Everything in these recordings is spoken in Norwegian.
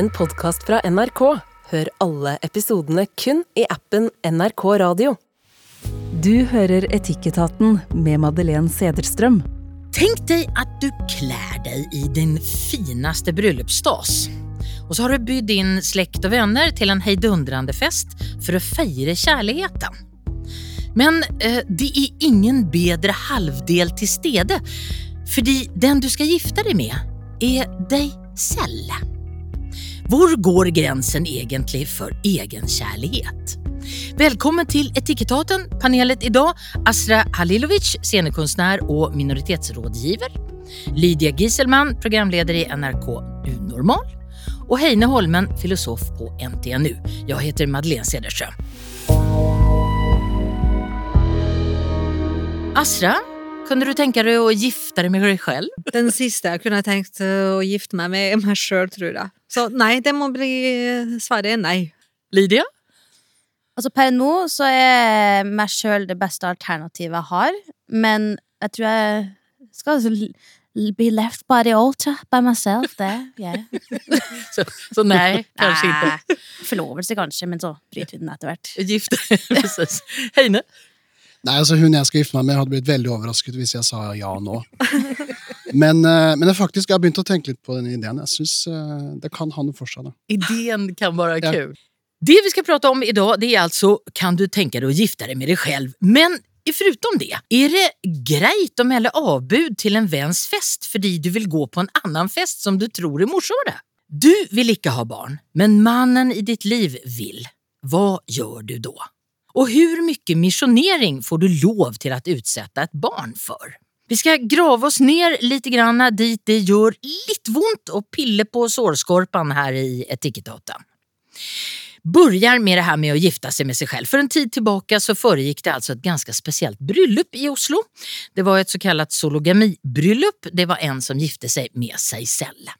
en podkast fra NRK. Hør alle episodene kun i appen NRK Radio. Du hører Etikketaten med Madeleine Sederstrøm. Tenk deg at du klär deg i din finaste bryllupsstas. Og så har du bjudit inn slekt og venner til en hejdundrande fest for å feire kjærligheten. Men eh, det er ingen bedre halvdel til stede, fordi den du skal gifte deg med er deg selv. Hvor går grensen egentlig for egenkjærlighet? Velkommen til Etikettaten. Panelet i dag Asra Halilovic, scenekunstner og minoritetsrådgiver. Lydia Gieselman, programleder i NRK Unormal. Og Heine Holmen, filosof på NTNU. Jeg heter Madeleine Cedersjø. Asra, kunne du tenke deg å gifte deg med deg selv? Den siste jeg kunne tenkt å gifte meg med, meg sjøl, tror jeg. Så nei, det må bli svaret er nei. Lydia? Altså Per nå så er meg sjøl det beste alternativet jeg har, men jeg tror jeg skal be left by the altar by myself, det. Yeah. Så, så nei, kanskje ikke. Forlovelse, kanskje, men så bryter vi den etter hvert. Precis. Heine? Nei, altså Hun jeg skal gifte meg med, hadde blitt veldig overrasket hvis jeg sa ja nå. Men, eh, men jeg faktisk har begynt å tenke litt på den ideen. Jeg synes eh, det kan ha noe for seg. da. Idén kan være Ja. kul. Det vi skal prate om i dag, det er altså kan du tenke deg å gifte deg med deg selv, Men förutom det, er det greit å melde avbud til en venns fest fordi du vil gå på en annen fest som du tror er morsommere? Du vil ikke ha barn, men mannen i ditt liv vil. Hva gjør du da? Og hvor mye missionering får du lov til å utsette et barn för? Vi skal grave oss ned litt grann dit det gjør litt vondt å pille på sårskorpan her i Etikettaten. Börjar med det här med å gifte seg med seg selv. For en tid tilbake så föregick det alltså ett ganska speciellt bröllop i Oslo. Det var ett så kallat sologamibröllop. Det var en som gifte seg med seg selv.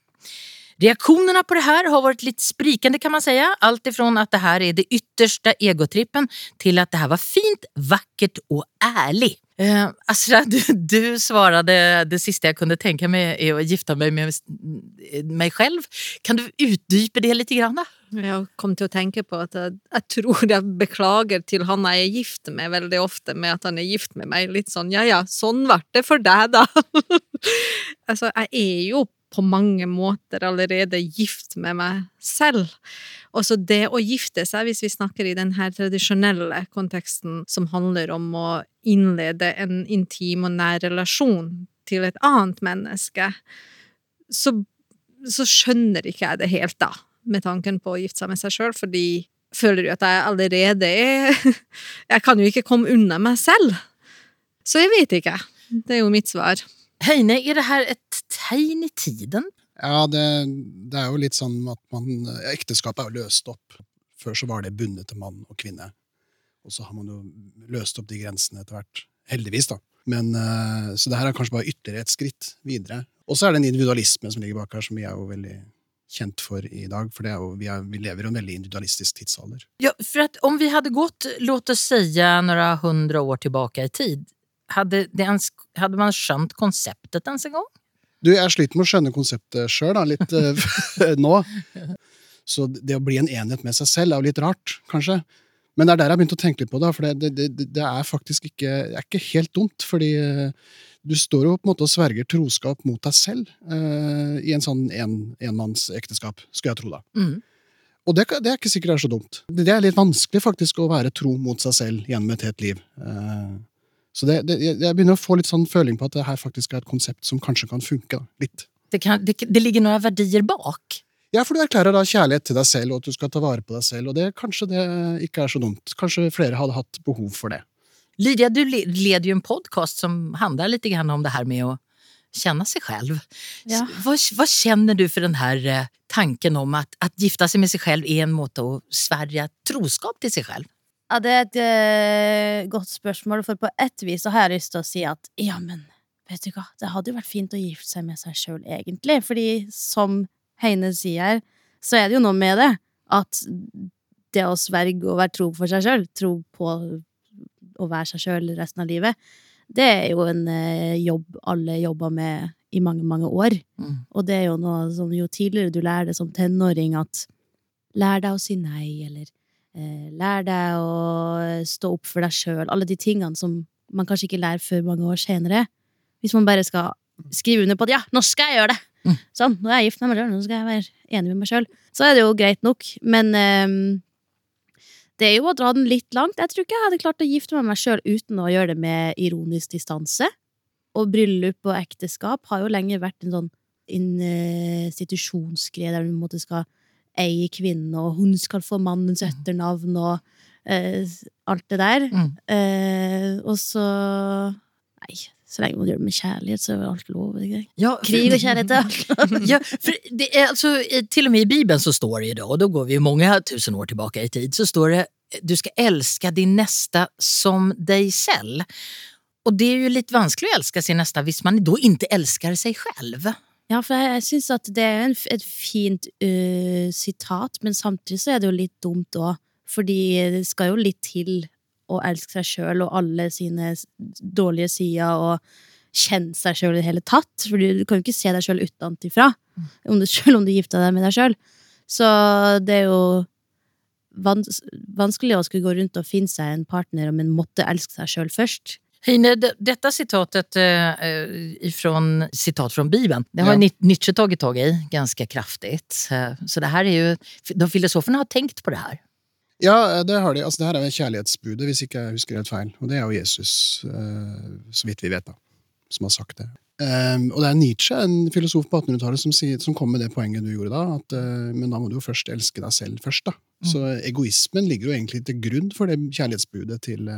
Reaktionerna på det här har varit lite sprikande kan man säga. Allt ifrån att det här är det yttersta egotrippen till att det här var fint, vackert och ærlig. Eh, Asra, du, du svarade det sista jag kunde tänka mig är att gifta mig med mig själv. Kan du utdype det lite grann? Jeg kom til å tenke på at jeg, jeg tror jeg beklager til han jeg er gift med, veldig ofte med at han er gift med meg. Litt sånn ja ja, sånn ble det for deg, da. altså, jeg er jo på mange måter allerede gift med meg selv. Og så det å gifte seg, hvis vi snakker i den her tradisjonelle konteksten som handler om å innlede en intim og nær relasjon til et annet menneske, så, så skjønner ikke jeg det helt, da, med tanken på å gifte seg med seg sjøl, fordi føler jo at jeg allerede er Jeg kan jo ikke komme unna meg selv. Så jeg vet ikke. Det er jo mitt svar. Heine, er det her et tegn i tiden? Ja, det, det er jo litt sånn at man Ekteskapet er jo løst opp. Før så var det bundet til mann og kvinne. Og så har man jo løst opp de grensene etter hvert. Heldigvis, da. Men, eh, så det her er kanskje bare ytterligere et skritt videre. Og så er det en individualisme som ligger bak her, som vi er jo veldig kjent for i dag. For det er jo, vi, er, vi lever i en veldig individualistisk tidsalder. Ja, for at om vi hadde gått, låt oss si, noen hundre år tilbake i tid, hade, det ens, hadde, man skjønt konseptet ens en gang? Du, jeg sliter med å skjønne konseptet sjøl, litt eh, nå. Så det å bli en enhet med seg selv er jo litt rart, kanskje. Men det er der jeg har begynt å tenke litt på det, for det, det, det, er faktisk ikke, er ikke helt dumt. Fordi eh, du står jo på en måte og sverger troskap mot deg selv uh, i en sånn en, enmannsekteskap, skulle jeg tro da. Mm. Og det, det er ikke sikkert det er så dumt. Det er litt vanskelig faktisk å være tro mot seg selv gjennom et helt liv. Eh, så det, det, jeg begynner å få litt sånn føling på at det her faktisk er et konsept som kanskje kan funke. da, litt. Det, kan, det, det ligger noen verdier bak. Ja, for du erklærer da kjærlighet til deg selv, og at du skal ta vare på deg selv, og det, kanskje det ikke er så dumt. Kanskje flere hadde hatt behov for det. Lydia, du leder jo en podcast som handler litt om det her med å kjenne seg selv. Ja. Hva, hva kjenner du for den här eh, tanken om at å gifte seg med seg selv er en måte å sverge troskap til seg selv? Ja, det er et uh, godt spørsmål, for på ett vis så har jeg lyst til å si at ja, men vet du hva, det hadde jo vært fint å gifte seg med seg sjøl, egentlig, fordi som Heine sier, så er det jo noe med det at det å sverge og være tro for seg sjøl, tro på å være seg sjøl resten av livet, det er jo en uh, jobb alle jobber med i mange, mange år. Mm. Og det er jo noe som jo tidligere du lærer det som tenåring, at lær deg å si nei, eller lær deg å stå opp for deg sjøl. Alle de tingene som man kanskje ikke lærer før mange år senere. Hvis man bare skal skrive under på at ja, nå skal jeg gjøre det! Mm. Sånn, nå er jeg gift med meg sjøl, nå skal jeg være enig med meg sjøl. Så er det jo greit nok, men ehm, det er jo å dra den litt langt. Jeg tror ikke jeg hadde klart å gifte meg med meg sjøl uten å gjøre det med ironisk distanse. Og bryllup og ekteskap har jo lenge vært en sånn institusjonsgreie der du måte skal eie kvinne, og hun skal få mannens etternavn og eh, alt det der. Mm. Eh, og så Nei, så lenge man gjør det med kjærlighet, så er alt lov. Ja, Krig og kjærlighet er alt lov. Ja, for det er altså, til og med i Bibelen så står det i dag, og da går vi jo mange tusen år tilbake i tid, så står det du skal elske din nästa som deg selv. Og det er jo litt vanskelig å elske sin nästa hvis man da ikke elsker seg själv. Ja, for jeg, jeg syns at det er en, et fint uh, sitat, men samtidig så er det jo litt dumt òg. Fordi det skal jo litt til å elske seg sjøl og alle sine dårlige sider, og kjenne seg sjøl i det hele tatt. For du kan jo ikke se deg sjøl utenfra, om du, selv om du gifter deg med deg sjøl. Så det er jo vans vanskelig å skulle gå rundt og finne seg en partner, men måtte elske seg sjøl først. Heine, dette detta citatet eh, eh, ifrån citat från Bibeln, det har Ja. Nietzsche tagit tag i ganska kraftigt. Så det här är ju, de filosoferna har tenkt på det her. Ja, det har de. Altså, det her er jo kjærlighetsbudet, hvis ikke jeg husker helt feil. Og det er jo Jesus, eh, så vidt vi vet, da, som har sagt det. Um, og det er Nietzsche, en filosof på 1800-tallet, som, som kom med det poenget du gjorde da. At, men da må du jo først elske deg selv først, da. Så egoismen ligger jo egentlig til grunn for det kjærlighetsbudet til,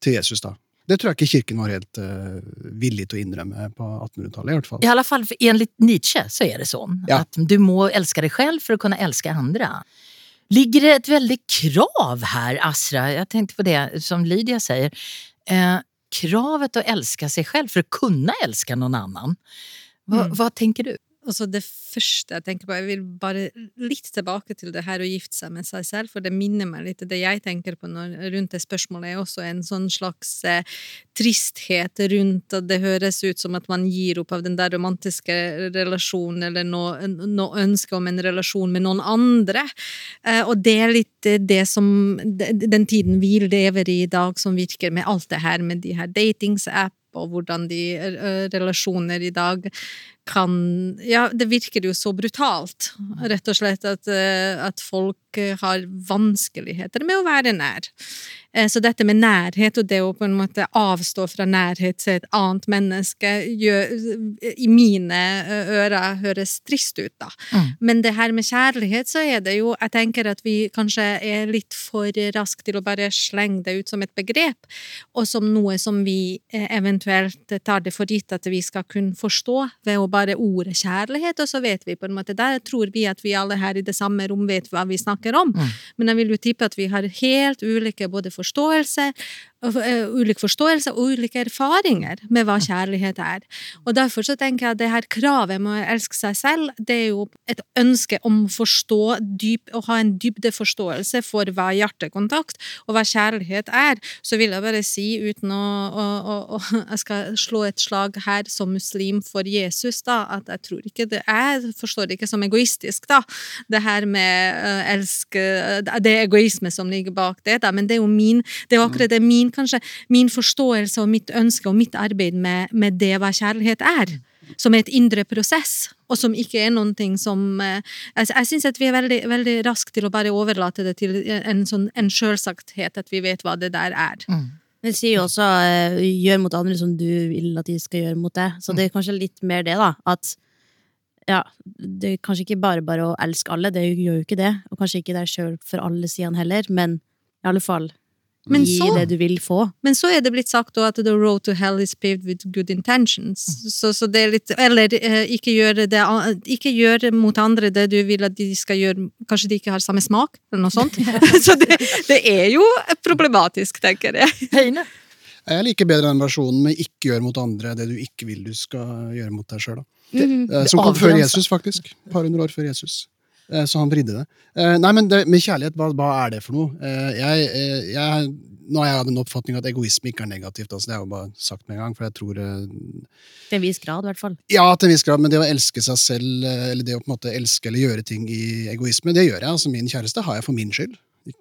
til Jesus, da. Det tror jeg ikke kirken var helt uh, villig til å innrømme på 1800-tallet, i hvert fall. I alle fall enligt Nietzsche så er det sånn Ja. at du må elske deg selv for å kunne elske andre. Ligger det et veldig krav her, Asra? Jeg tenkte på det som Lydia sier. Eh, kravet å elske seg selv for å kunne elske noen annen. Hva, Mm. hva tenker du? Altså det første jeg tenker på, jeg vil bare litt tilbake til det her å gifte seg med seg selv, for det minner meg litt Det jeg tenker på når, rundt det spørsmålet, er også en sånn slags eh, tristhet rundt at det høres ut som at man gir opp av den der romantiske relasjonen, eller noe, no ønske om en relasjon med noen andre. Eh, og det er litt eh, det som Den tiden vi lever i i dag, som virker med alt det her med de her datingsapp og hvordan de eh, relasjoner i dag kan Ja, det virker jo så brutalt, rett og slett, at, eh, at folk har vanskeligheter med å være nær. Eh, Så dette med nærhet, og det å på en måte avstå fra nærhet til et annet menneske, gjør, i mine eh, ører høres trist ut, da. Mm. Men det her med kjærlighet, så er det jo Jeg tenker at vi kanskje er litt for raske til å bare slenge det ut som et begrep, og som noe som vi eventuelt tar det for gitt at vi skal kunne forstå ved å bare ordet kjærlighet, og så vet vi på en måte Der tror vi at vi alle her i det samme rom vet hva vi snakker om, Mm. men jeg vil jo tippe at vi har helt ulike både forståelse ulik forståelse og ulike erfaringer med hva kjærlighet er. Og derfor så tenker jeg at det her kravet med å elske seg selv, det er jo et ønske om å forstå dyp, å ha en dybdeforståelse for hva hjertekontakt og hva kjærlighet er. Så vil jeg bare si, uten å, å, å, Jeg skal slå et slag her som muslim for Jesus, da, at jeg tror ikke det Jeg forstår det ikke som egoistisk, da. Det her med uh, elske Det er egoisme som ligger bak det, da, men det er jo min Det er akkurat det min kanskje min forståelse og mitt ønske og mitt arbeid med, med det hva kjærlighet er. Som er et indre prosess, og som ikke er noen ting som eh, Jeg, jeg syns at vi er veldig, veldig raske til å bare overlate det til en, sånn, en sjølsagthet, at vi vet hva det der er. Det sier jo også eh, 'gjør mot andre som du vil at de skal gjøre mot deg'. Så det er kanskje litt mer det, da. At ja, det er kanskje ikke bare bare å elske alle, det gjør jo ikke det. Og kanskje ikke deg sjøl for alle sidene heller, men i alle fall Men gi så- det du vil få. Men så er det blitt sagt at the road to hell is paved with good intentions. Så, så det er litt Eller eh, ikke gjøre det Ikke gjøre mot andre det du vil at de skal gjøre Kanskje de ikke har samme smak, eller noe sånt. så det, det er jo problematisk, tenker jeg. Heine? Jeg liker bedre den versjonen med 'ikke gjør mot andre det du ikke vil du skal gjøre mot deg sjøl'. Mhm. Som kom før. Jesus, faktisk. Et par hundre år før Jesus. Eh, Så han vridde det. Eh, Nei, men det, med kjærlighet, hva, hva er det for noe? Eh, Jeg, jeg, nå har jeg den oppfatning at egoisme ikke er negativt. Altså, det har jeg jo bare sagt med en gang, for jeg tror Til en viss grad, i hvert fall. Ja, til en viss grad, men det å elske seg selv, eller det å på en måte elske eller gjøre ting i egoisme, det gjør jeg. Altså, min kjæreste har jeg for min skyld.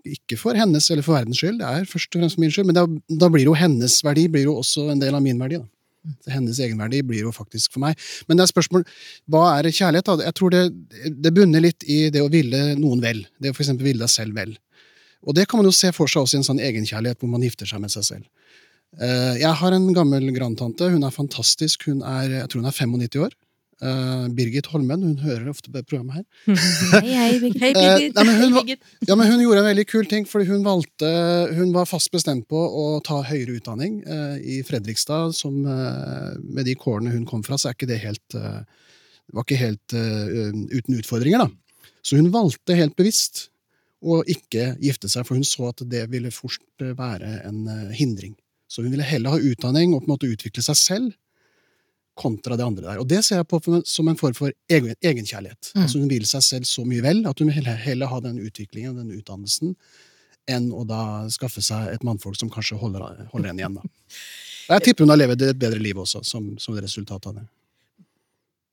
Ikke for hennes eller for verdens skyld, det er først og fremst for min skyld. Men da, da blir jo hennes verdi blir jo også en del av min verdi. da. Så hennes egenverdi blir jo faktisk for meg. Men det er spørsmål, hva er kjærlighet? da? Jeg tror det, det bunner litt i det å ville noen vel. Det å eksempel ville deg selv vel. Og det kan man jo se for seg også i en sånn egenkjærlighet hvor man gifter seg med seg selv. Eh, Jeg har en gammel grandtante. Hun er fantastisk. Hun er, jeg tror hun er 95 år. Eh, Birgit Holmen. Hun hører ofte på det programmet her. Hei, hei, Birgit. Hei, Eh, Birgit. nei, hun, Hei, Birgit. ja, men hun gjorde en veldig kul ting, fordi hun valgte Hun var fast bestemt på å ta høyere utdanning uh, i Fredrikstad. Som, med de kårene hun kom fra, så er ikke det helt var ikke helt uten utfordringer, da. Så hun valgte helt bevisst å ikke gifte seg, for hun så at det ville fort være en hindring. Så hun ville heller ha utdanning og på en måte utvikle seg selv kontra det andre der. Og det ser jeg på som en form for egen- egenkjærlighet. Mm. Altså Hun vil seg selv så mye vel at hun heller, heller ha den utviklingen, den utdannelsen, enn å da skaffe seg et mannfolk som kanskje holder, holder henne igjen. da. Og jeg tipper hun har levd et bedre liv også, som, som resultat av det.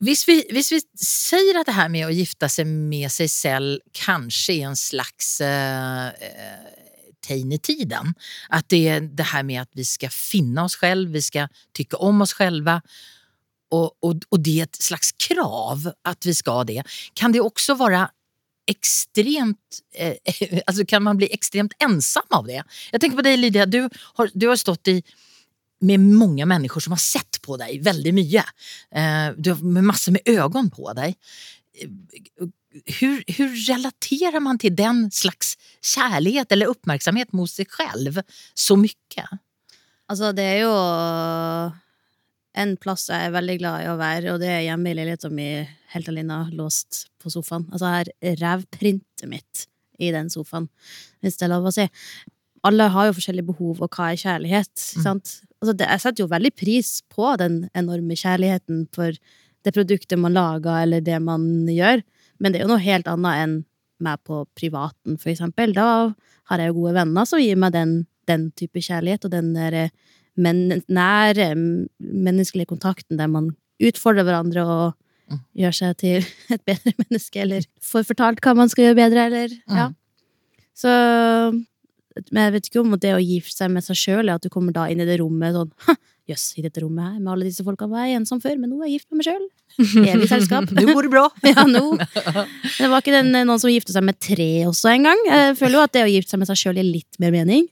Hvis vi, hvis vi sier at det her med å gifte seg med seg selv kanskje er en slags eh, tegn i tiden, at det er det her med at vi skal finne oss selv, vi skal tykke om oss selv, og, og, og det er et slags krav at vi skal det, kan det også være ekstremt eh, alltså kan man bli ekstremt ensam av det? Jag tänker på dig Lydia, du har, du har stått i med många människor som har sett på dig väldigt mye. Eh, du har massor med ögon på dig. Eh, Hur, relaterar man till den slags kärlighet eller uppmärksamhet mot sig själv så mycket? Altså, det er jo en plass jeg er veldig glad i å være, og det er hjemme i leiligheten min helt alene, låst på sofaen. Altså, jeg har revprintet mitt i den sofaen, hvis det er lov å si. Alle har jo forskjellige behov, og hva er kjærlighet? Mm. sant? Altså, det, jeg setter jo veldig pris på den enorme kjærligheten for det produktet man lager, eller det man gjør, men det er jo noe helt annet enn meg på privaten, for eksempel. Da har jeg jo gode venner som gir meg den, den type kjærlighet, og den derre eh, men, nære mm, menneskelige kontakten der man utfordrer hverandre og Mm. gjør seg til et bedre menneske, eller får fortalt hva man skal gjøre bedre, eller ja. Så Men jeg vet ikke om det å gifte seg med seg sjøl at du kommer da inn i det rommet sånn «Ha, Jøss, i dette rommet her med alle disse folka var jeg ensom før, men nå er jeg gift med meg sjøl. Evig selskap. nå går det bra. Ja, nå. Det var ikke den, eh, noen som gifte seg med tre også en gang. Jeg føler jo at det å gifte seg med seg sjøl gir litt mer mening.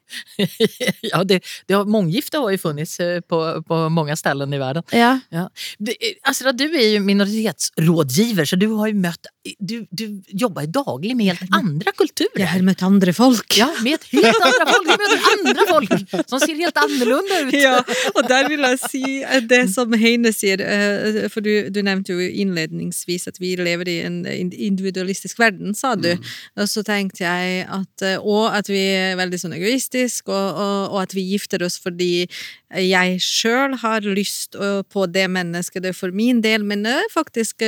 ja, det, det har, månggifte har jo funnits eh, på, på mange ställen i verden. Ja. Ja. Det- eh, du er jo minoritetsrådgiver, så du har jo møtt du, du jobber daglig med helt andre kulturer. Jeg har møtt andre folk. Ja, med helt andre folk. Du möter andre folk som ser helt annorlunda ut. Ja, og der vil ville si eh, det som Heine sier, eh, for du, du nevnte jo innledningsvis at vi lever i en individualistisk verden, sa du. Og så tenkte jeg at eh, Og at vi er veldig sånn egoistiske, og, og, og at vi gifter oss fordi jeg sjøl har lyst på det mennesket det er for min del, men faktisk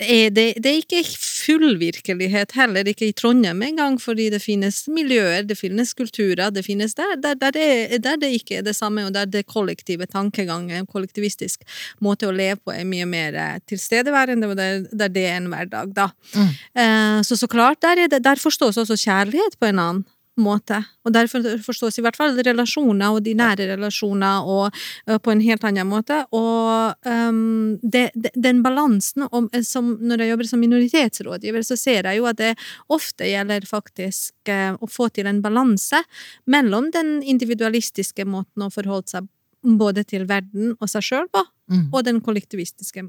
er det, det er ikke full virkelighet heller, ikke i Trondheim engang, fordi det finnes miljøer, det finnes kulturer, det finnes der, der, der, det, der det ikke er det samme, og der det kollektive tankegangen, kollektivistisk måte å leve på, er mye mer eh, tilstedeværende, og der, der det er en hverdag, da. Mm. Eh, så så klart, der, er det, der forstås også kjærlighet på en annen måte, og derfor forstås i hvert fall relasjoner og de nære relasjoner og uh, på en helt annen måte, og um, det, det, den balansen om, som, når jeg jobber som minoritetsrådgiver, så ser jeg jo at det ofte gjelder faktisk uh, å få til en balanse mellom den individualistiske måten å forholde seg både til verden og seg sjøl på, Mm. og den kollektivistiske.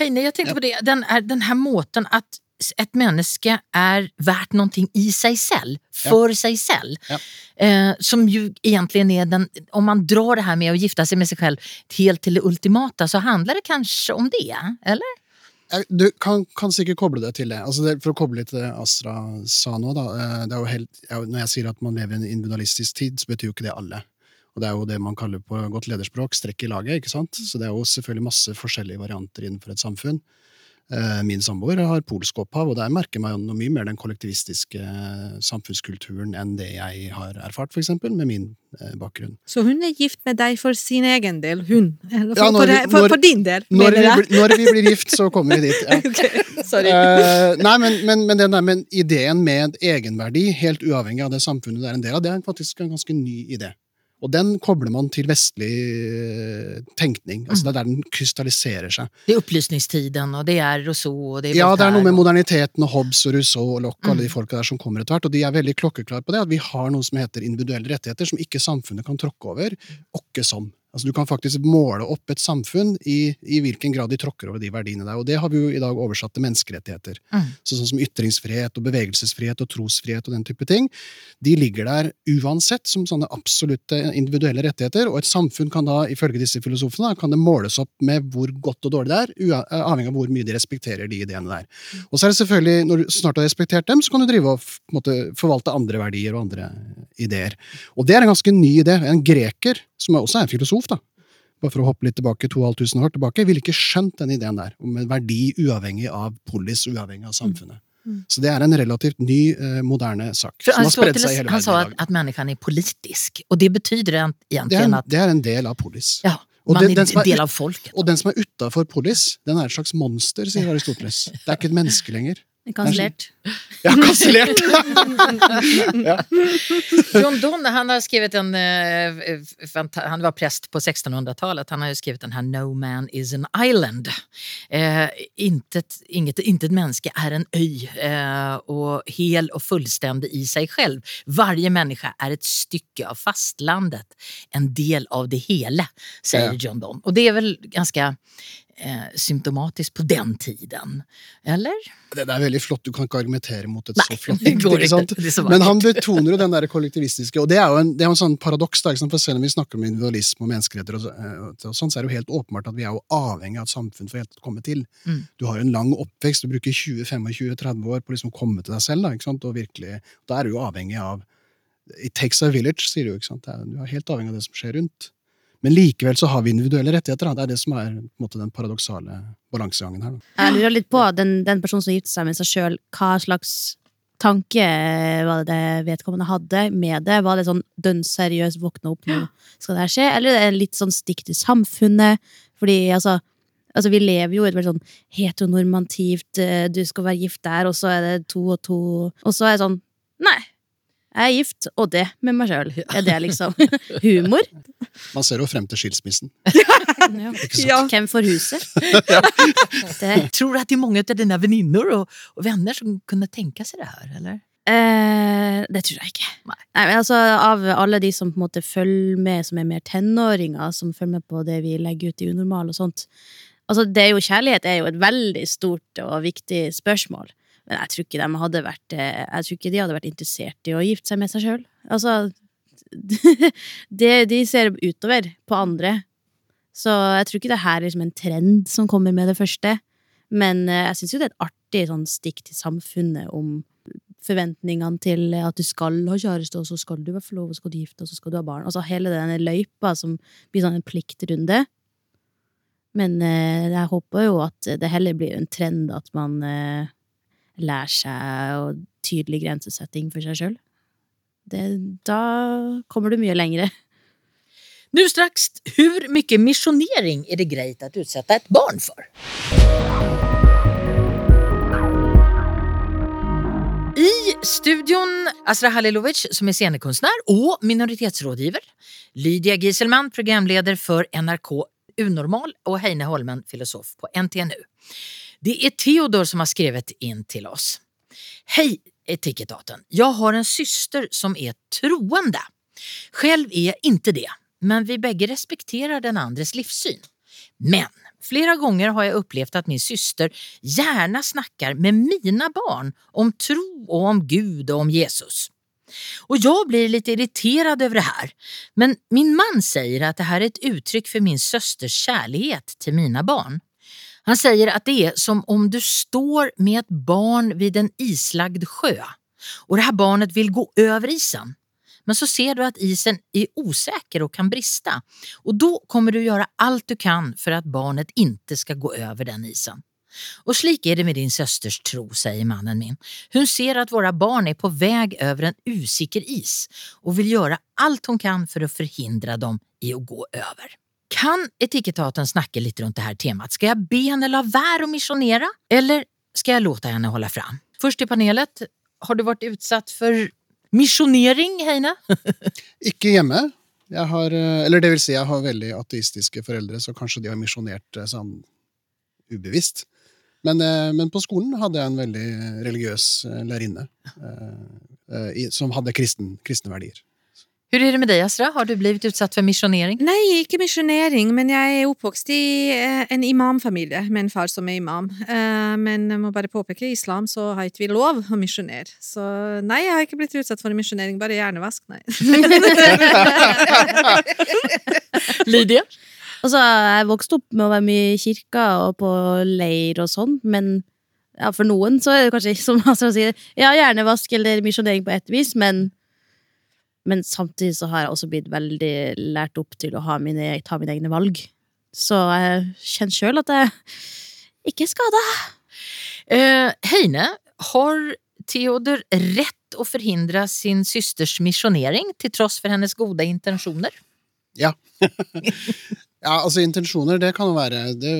Heine, jeg tenkte på det, den, är, den her måten att ett menneske er verdt noe i seg selv, for ja. seg selv. Ja. Eh, som jo egentlig er den, om man drar det her med å gifte seg med seg selv helt til det ultimata så handler det kanskje om det, eller? Du kan, kan sikkert koble det til det. Altså det. For å koble litt til det Astra sa nå, da. eh, Det er jo helt, når jeg sier at man lever i en individualistisk tid, så betyr jo ikke det alle. Og det er jo det man kaller på godt lederspråk strekk i laget. ikke sant? Så det er jo selvfølgelig masse forskjellige varianter innenfor et samfunn. Eh, Min samboer har polsk opphav, og der merker man meg noe mye mer den kollektivistiske eh, samfunnskulturen enn det jeg har erfart, for eksempel, med min eh, bakgrunn. Så hun er gift med deg for sin egen del, hun? Eller for, Ja, når for, for, for din del, Når mener vi, jeg? når vi blir gift, så kommer vi dit. Ja. okay, Sorry. Nei, men, men, men den der men ideen med egenverdi, helt uavhengig av det samfunnet du er en del av, det er faktisk en ganske ny idé. Og den kobler man til vestlig eh, tenkning. Altså Det er der den krystalliserer seg. Det er opplysningstiden, og det er Rousseau og det er Ja, det er noe med moderniteten og Hobbes og Rousseau og Locke og alle Mm. de folka der som kommer etter hvert, og de er veldig klokkeklare på det, at vi har noe som heter individuelle rettigheter, som ikke samfunnet kan tråkke over, åkke som. Altså Du kan faktisk måle opp et samfunn i, i hvilken grad de tråkker over de verdiene der, og det har vi jo i dag oversatt til menneskerettigheter. Mm. Så sånn som ytringsfrihet og bevegelsesfrihet og trosfrihet og den type ting, de ligger der uansett som sånne absolutte individuelle rettigheter, og et samfunn kan da, ifølge disse filosofene, kan det måles opp med hvor godt og dårlig det er, avhengig av hvor mye de respekterer de ideene der. Og så er det selvfølgelig, når du snart har respektert dem, så kan du drive og måte, forvalte andre verdier og andre ideer. Og det er en ganske ny idé. En greker, som også er en filosof, da, bare for å hoppe litt tilbake, 2500 år tilbake, ville ikke skjønt den ideen der, om en verdi uavhengig av polis, uavhengig av samfunnet. Så det er en relativt ny, eh, moderne sak. For som har spredd seg i hele han verden sa at, at dag. er politisk og det betyder egentlig Det en, att det er en del av polis. ja, Og den- den som er. Og den som er utafor polis, den er et slags monster, sier Aristoteles. Det er ikke et menneske lenger. Kansellert. Ja, kansellert! ja. John Donne han har skrevet en, eh, han var prest på 1600-talet, han har jo skrevet den her No man is an island. Eh, intet, inget, intet menneske er en øy, eh, og hel og fullstendig i seg selv. Varje menneske er et stykke av fastlandet, en del av det hele, sier Ja. John Donne. Og det er vel ganska eh, symptomatiskt på den tiden, eller? Det er veldig flott. Du kan ikke argumentere mot et Nei, så flott dikt. Det Men han betoner jo den der kollektivistiske Og det er jo en, det er en sånn paradoks. da. For Selv om vi snakker om individualisme og menneskeretter, og, eh, og sånn, så er det jo helt åpenbart at vi er jo avhengig av et samfunn for helt å komme til. Mm. Du har jo en lang oppvekst, du bruker 20-25-30 år på liksom å komme til deg selv. Da ikke sant? Og virkelig, da er du jo avhengig av It takes a village, sier du. ikke sant? Du er helt avhengig av det som skjer rundt. Men likevel så har vi individuelle rettigheter. Da. Det er det som er måte, den paradoksale balansegangen her. Jeg lurer litt på den, den personen som gifter seg med seg sjøl, hva slags tanke var det det vedkommende hadde med det? Var det sånn dønn seriøst, våkne opp, nå skal det her skje? Eller er det litt sånn stikk til samfunnet? Fordi altså, altså vi lever jo i et veldig sånn heteronormativt eh, Du skal være gift der, og så er det to og to Og så er det sånn Nei. Jeg er gift, og det med meg sjøl. Er det liksom humor? Man ser jo frem til skilsmissen. Ja. Ja. Hvem får huset? Det, Jag tror du det de mange av dine venninner og, og venner som kunne tenke seg det her, eller? Eh, det tror jeg ikke. Nei. Nei, altså, av alle de som på en måte følger med, som er mer tenåringer, som følger med på det vi legger ut i Unormal og sånt Altså, det er jo Kjærlighet er jo et veldig stort og viktig spørsmål. Men jeg tror ikke de hadde vært eh, Jeg tror ikke de hadde vært interessert i å gifte seg med seg sjøl. Altså de, De ser utover på andre. Så jeg tror ikke det her er liksom en trend som kommer med det første. Men eh, jeg syns jo det er et artig sånn stikk til samfunnet om forventningene til at du skal ha kjæreste, og så skal du være forlovet, og så skal du gifte, og så skal du ha barn. Altså hele denne løypa som blir sånn en pliktrunde. Men eh, jeg håper jo at det heller blir en trend at man lærer seg og tydelig grensesetting for seg sjøl. Da kommer du mye lengre. Nu strax, hvor mye missionering er det greit å utsette et barn for? I studion Asra Halilovic som er scenekunstner og minoritetsrådgiver. Lydia Gieselmann, programleder for NRK Unormal og Heine Holmen, filosof på NTNU. Det är Theodor som har skrivit in till oss. Hej Etikettaten! Jag har en syster som är troende. Själv är jag inte det, men vi bägge respekterar den andres livssyn. Men flera gånger har jag upplevt att min syster gärna snackar med mina barn om tro och om Gud och om Jesus. Och jag blir lite irriterad över det här. Men min man säger att det här är ett uttryck för min systers kärlighet till mina barn. Han säger att det är som om du står med ett barn vid en islagd sjö och det här barnet vill gå över isen. Men så ser du att isen är osäker och kan brista och då kommer du göra allt du kan för att barnet inte ska gå över den isen. Och slik är det med din søsters tro, säger mannen min. Hon ser att våra barn är på väg över en usikker is och vill göra allt hon kan för att förhindra dem i att gå över. Kan Etikettaten snakke litt rundt det her temaet? Skal jeg be henne la være å misjonere, eller skal jeg låte henne holde fram? Først i panelet, har du vært utsatt for misjonering, Heine? Ikke hjemme. Jeg har, eh, eller det vil si, jeg har veldig ateistiske foreldre, så kanskje de har misjonert eh, sånn ubevisst. Men, eh, men på skolen hadde jeg en veldig religiøs lærerinne som hadde kristen, kristne verdier. Hvordan er det med deg, Asra? Har du blitt utsatt for misjonering? Nei, ikke misjonering, men jeg er oppvokst i eh, en imamfamilie med en far som er imam. Eh, Men jeg må bare påpeke, i islam så har ikke vi lov å misjonere. Så nei, jeg har ikke blitt utsatt for misjonering, bare hjernevask, nei. Lydia? Altså, jeg vokste opp med å være mye i kirka og på leir og sånn, men ja, for noen så er det kanskje som Asra sier, ja, hjernevask eller misjonering på et vis, men, men samtidig så har jeg også blitt veldig lært opp til å ha mine, ta mine egne valg. Så jeg kjenner sjøl at jeg ikke er skada. Eh, Heine, har Theodor rett å forhindre sin søsters misjonering til tross for hennes gode intensjoner? Ja, altså intensjoner, det kan jo være Det,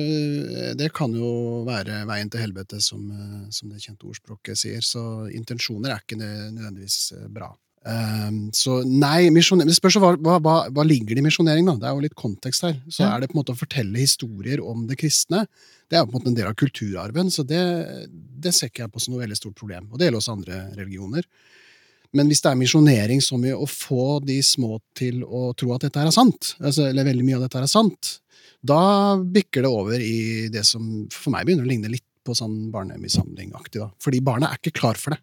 det kan jo være veien til helvete, som, eh, som det kjente ordspråket sier. Så intensjoner er ikke nødvendigvis eh, bra. Ehm, så nei, Det spørs hva, hva, hva, ligger det i misjonering, da. Det er jo litt kontekst her. Så Ja. er det på en måte å fortelle historier om det kristne. Det er på en måte en del av kulturarven, så det, det ser ikke jeg på som noe veldig stort problem. Og det gjelder også andre religioner. Men hvis det er misjonering som i å få de små til å tro at dette her er sant, altså, eller veldig mye av dette her er sant, da bikker det over i det som for meg begynner å ligne litt på sånn barnemishandlingaktig. da. Fordi barna er ikke klar for det.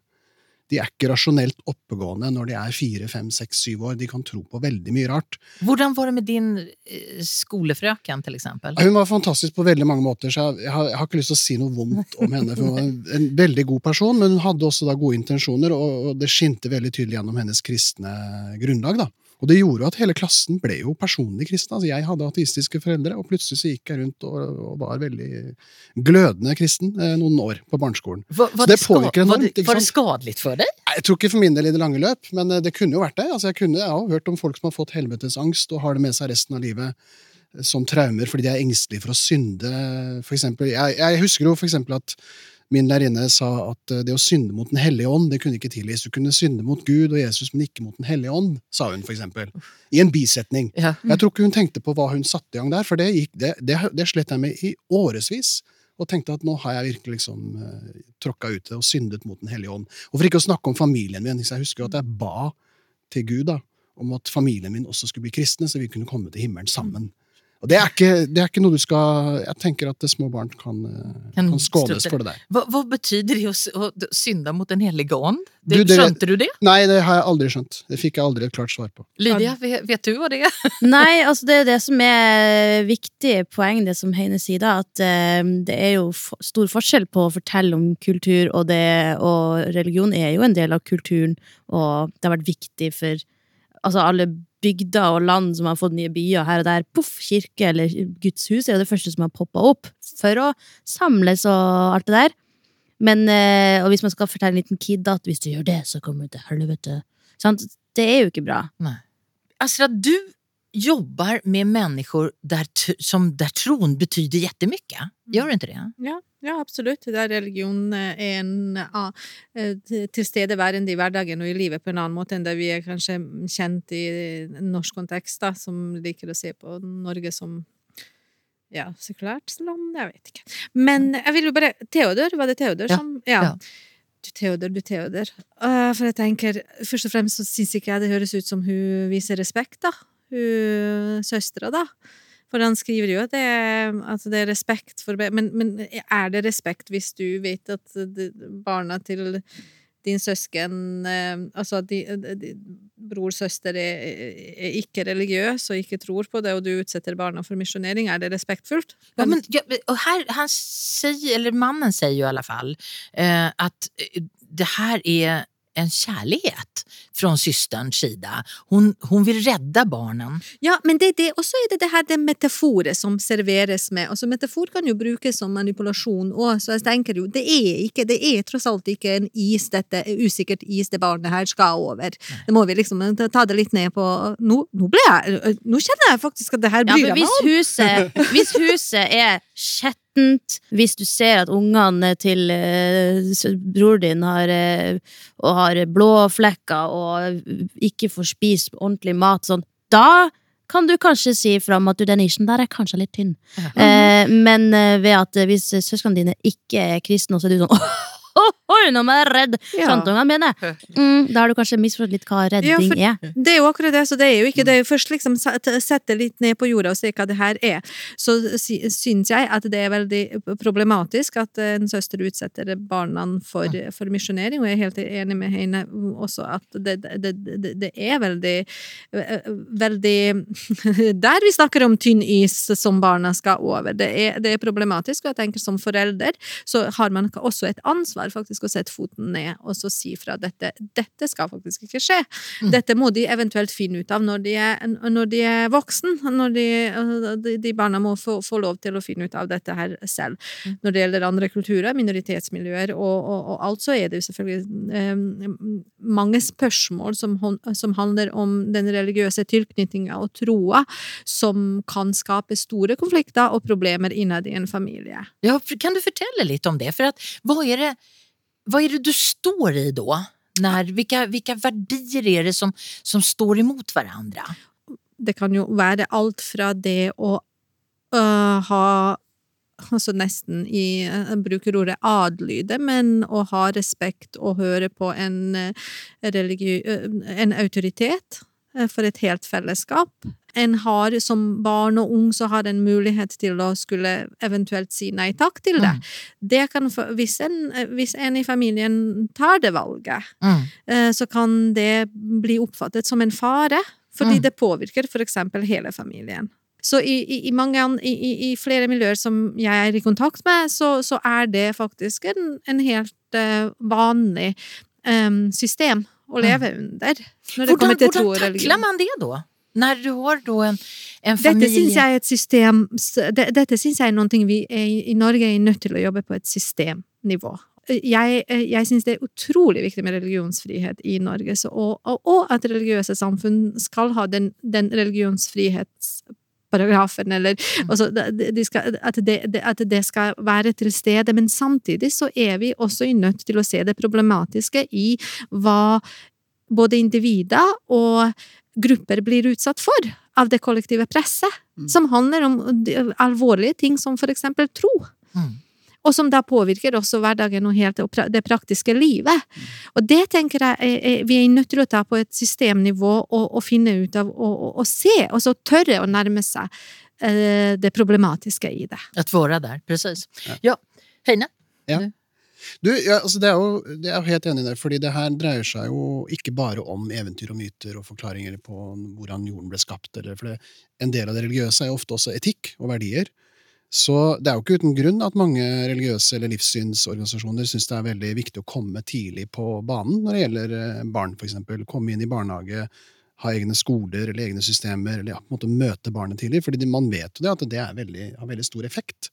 De er ikke rasjonelt oppegående når de er fire, fem, seks, syv år. De kan tro på veldig mye rart. Hvordan var det med din eh, skolefrøken, til eksempel? Hun var fantastisk på veldig mange måter, så jeg, jeg, har, jeg har ikke lyst til å si noe vondt om henne. for Hun var en, en veldig god person, men hun hadde også da gode intensjoner, og, og det skinte veldig tydelig gjennom hennes kristne grunnlag. da. Og det gjorde jo at hele klassen ble jo personlig kristne. Altså, jeg hadde ateistiske foreldre, og plutselig så gikk jeg rundt og, og var veldig glødende kristen eh, noen år på barneskolen. Var, Så det påvirker var, det, var det skadelig for deg? Jeg tror ikke for min del i det lange løp, men eh, det kunne jo vært det. Altså, jeg, kunne, jeg har hørt om folk som har fått helvetesangst og har det med seg resten av livet eh, som traumer fordi de er engstelige for å synde. For eksempel, jeg, jeg husker jo for eksempel at min lærerinne sa at eh, det å synde mot Den hellige ånd det kunne ikke tilgis. Du kunne synde mot Gud og Jesus, men ikke mot Den hellige ånd, sa hun eksempel. I en bisetning. Ja. Jeg tror ikke hun tenkte på hva hun satte i gang der, for det, gikk, det, det, det slet jeg med i årevis. Og tenkte at nå har jeg virkelig liksom uh, tråkka ut det og syndet mot Den hellige ånd. Og for ikke å snakke om familien min. Jeg husker at jeg ba til Gud da, om at familien min også skulle bli kristne, så vi kunne komme til himmelen sammen. Og det er ikke, det er ikke noe du skal Jeg tenker at små barn kan, eh, Kan kan skånes for det der. Hva, hva betyr det å, å synde mot Den hellige ånd? Det, Du, det- skjønte du det? Nei, det har jeg aldri skjønt. Det fikk jeg aldri et klart svar på. Lydia, vet, vet du hva det er? Nei, altså det er det som er viktig poeng, det som Heine sier da, at uh, det er jo for, stor forskjell på å fortelle om kultur, og, det, og religion er jo en del av kulturen, og det har vært viktig for altså alle bygder og land som har fått nye byer her og der. Poff, kirke eller Guds hus er jo det første som har poppa opp for å samles og alt det der. Men, eh, og hvis man skal fortelle en liten kid at hvis du gjør det, så kommer du til helvete. Sant? Det er jo ikke bra. Nei. Asra, du jobbar med människor där, som, där tron betyder jättemycket. Gör du inte det? Ja, ja, absolutt. Der religion eh, er en ja, eh, til- tilstedeværende i hverdagen og i livet på en annen måte enn det vi er kanskje kjent i norsk kontekst, da, som liker å se på Norge som ja, sekulært land, jeg vet ikke. Men jeg vil jo bare Theodor, var det Theodor Ja, som Ja. ja. Du Theodor, du Theodor. Uh, for jeg tenker, først og fremst så syns ikke jeg det høres ut som hun viser respekt, da. Hun søstera, da. For han skriver jo at det, er- at det er respekt for men, men er det respekt hvis du vet at barna til din søsken eh, Altså at bror, søster er, er ikke religiøs og ikke tror på det, og du utsetter barna for misjonering, er det respektfullt? Ja, men, ja, og her, han sier, eller mannen sier jo i alle fall eh, att eh, det her är en kärlighet från systerns sida. Hon, hon vill rädda barnen. Ja, men det er det. Og så er det det her det metaforet som serveres med. Altså, metafor kan jo brukes som manipulasjon òg, så jeg tenker jo det er ikke, det er tross alt ikke en is, dette usikkert is det barnet her skal over. Det må vi liksom ta det litt ned på Nå, nå ble jeg Nå kjenner jeg faktisk at det her Ja, bryr hvis jeg meg om. huset, hvis huset er skjettent, hvis du ser at ungene til eh, bror din har, eh, og har blå flekker og ikke får spist ordentlig mat, sånn, da kan du kanskje si fram at du, den nisjen der er kanskje litt tynn. Eh, men eh, ved at eh, hvis søsknene dine ikke er kristne, så er du sånn nå må jeg redde Ja. tanteungene mine! Mm, da har du kanskje misforstått litt hva redding Ja, for- er. Det er jo akkurat det, så det er jo ikke det er jo først liksom sette litt ned på jorda og se hva det her er. Så sy- syns jeg at det er veldig problematisk at en søster utsetter barna for, for misjonering, og jeg er helt enig med henne også at det, det, det, det er veldig veldig Der vi snakker om tynn is som barna skal over. Det er, det er problematisk, og jeg tenker som forelder så har man også et ansvar faktisk å sette foten ned og så si fra at dette, dette skal faktisk ikke skje. Dette må de eventuelt finne ut av når de er, når de er voksen. Når de, de, barna må få, få lov til å finne ut av dette her selv. Når det gjelder andre kulturer, minoritetsmiljøer og, og, og alt, så er det jo selvfølgelig eh, mange spørsmål som, som handler om den religiøse tilknytninga og troa, som kan skape store konflikter og problemer innad i en familie. Ja, kan du fortelle litt om det? For at, hva er det vad är det du står i då? När, vilka, vilka verdier är det som, som står emot varandra? det kan jo være alt fra det å øh, ha Altså nesten i Jeg bruker ordet adlyde, men å ha respekt og høre på en, religiø, øh, en autoritet for et helt fellesskap. En har som barn og ung så har en mulighet til å skulle eventuelt si nei takk til det. Det kan, hvis, en, hvis en i familien tar det valget, Mm. eh, så kan det bli oppfattet som en fare, fordi Mm. det påvirker for eksempel hele familien. Så i, i, i, mange, i, flere miljøer som jeg er i kontakt med, så, så er det faktisk en, en helt eh, vanlig um, system å leve under. Hvordan, hvordan og tacklar man det da? Når du har en, en Dette familj... syns jeg er et system det, Dette syns jeg er noe vi er, i- Norge er nødt til å jobbe på et systemnivå. Jeg, jeg syns det er utrolig viktig med religionsfrihet i Norge, så, og, og, at religiøse samfunn skal ha den, den religionsfrihetsparagrafen, eller altså, de skal, at, det, at det skal være til stede. Men samtidig så er vi også nødt til å se det problematiske i hva både individer og grupper blir utsatt for av det kollektive presset, som handler om alvorlige ting som for eksempel tro. Mm. Og som da påvirker også hverdagen og helt det praktiske livet. Og det tenker jeg vi er nødt til å ta på et systemnivå og, og finne ut av og, og, og se, og så tørre å nærme seg eh, det problematiske i det. At vara der, presis. Ja, Heine? Du, ja, altså det er jo, det er jo helt enig der, fordi det her dreier seg jo ikke bare om eventyr og myter og forklaringer på hvordan jorden ble skapt, eller for det, en del av det religiøse er jo ofte også etikk og verdier. Så det er jo ikke uten grunn at mange religiøse eller livssynsorganisasjoner syns det er veldig viktig å komme tidlig på banen når det gjelder eh, barn, eksempel. Komme inn i barnehage, ha egne skoler eller egne systemer, eller ja, på en måte møte barnet tidlig. fordi man vet jo det at det veldig, har veldig stor effekt.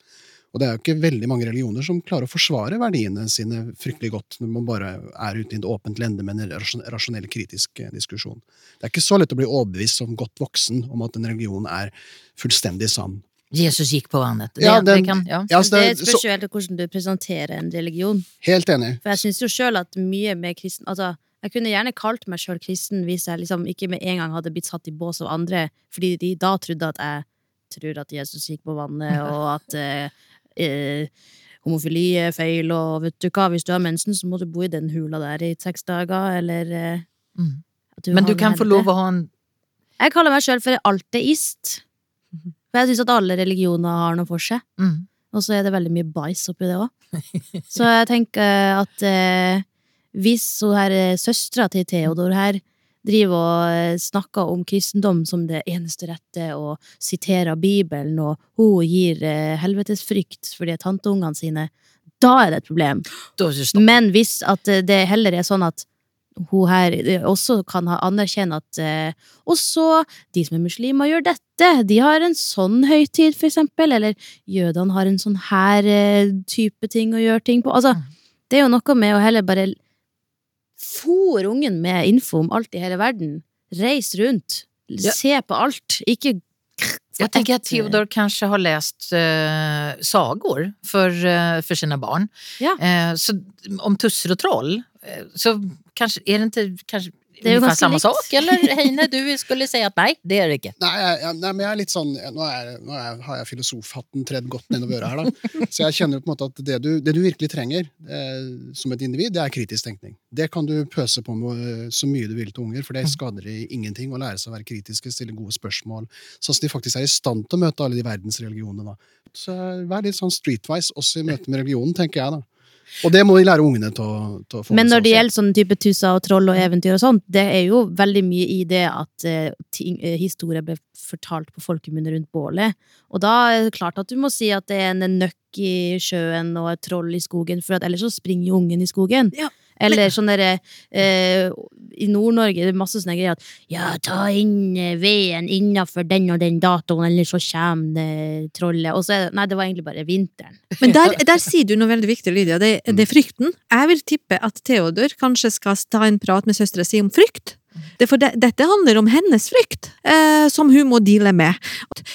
Og det er jo ikke veldig mange religioner som klarer å forsvare verdiene sine fryktelig godt når man bare er ute i et åpent lende med en rasjonell, kritisk eh, diskusjon. Det er ikke så lett å bli overbevist som godt voksen om at en religion er fullstendig sann. Jesus gikk på vannet. Det, Ja, det den- kan, ja. Ja, så det det, er- spørs så, jo helt hvordan du presenterer en religion. helt enig. For jeg syns jo sjøl at mye med kristen Altså, jeg kunne gjerne kalt meg sjøl kristen hvis jeg liksom ikke med en gang hadde blitt satt i bås av andre, fordi de da trodde at jeg tror at Jesus gikk på vannet, og at eh, eh, homofili er feil, og vet du hva, hvis du har mensen, så må du bo i den hula der i seks dager, eller eh, Mm. at Men du kan få lov å ha en Jeg kaller meg sjøl for alteist. For jeg syns at alle religioner har noe for seg. mm. Og så er det veldig mye bæsj oppi det òg. Så jeg tenker at eh, hvis hun her eh, søstera til Theodor her driver og snakker om kristendom som det eneste rette, og siterer Bibelen, og hun gir eh, helvetesfrykt for de tanteungene sine, da er det et problem. Men hvis at eh, det heller er sånn at hun her eh, også kan ha anerkjenne at eh, også de som er muslimer, gjør dette. De har en sånn høytid, for eksempel. Eller jødene har en sånn her eh, type ting å gjøre ting på. Altså, Mm. det er jo noe med å heller bare fòre ungen med info om alt i hele verden. Reis rundt. Ja. Se på alt. Ikke Jag tänker att Theodor kanske har läst eh, sagor for, eh, for sine barn. Ja. Eh, så om tusser og troll, så kanske, är det inte kanske Det er jo ganske samme likt. sak? Eller Heine, du skulle si at nei, det er det ikke. Nei, jeg, jeg, nei, men jeg er litt sånn Nå, er, nå er, har jeg filosofhatten tredd godt nedover øret her, da. Så jeg kjenner på en måte at det du, det du virkelig trenger eh, som et individ, det er kritisk tenkning. Det kan du pøse på med eh, så mye du vil til unger, for det skader de ingenting å lære seg å være kritiske, stille gode spørsmål, sånn at de faktisk er i stand til å møte alle de verdensreligionene. Da. Så vær litt sånn streetwise også i møte med religionen, tenker jeg, da. Og det må de lære ungene til å, til å få Men når det gjelder sånn type tusser og troll og eventyr og sånt, det er jo veldig mye i det at ting, eh, historier ble fortalt på folkemunne rundt bålet. Og da er det klart at du må si at det er en nøkk i sjøen og et troll i skogen, for at ellers så springer jo ungen i skogen. Ja, Eller sånn derre eh, I Nord-Norge er det masse sånne greier at ja, ta inn eh, veden innafor den og den datoen, eller så kommer det trollet. Og så er det Nei, det var egentlig bare vinteren. Men der, der sier du noe veldig viktig, Lydia. Det, det er frykten. Jeg vil tippe at Theodor kanskje skal ta en prat med søstera si om frykt. Det, for det, dette handler om hennes frykt, eh, som hun må deale med.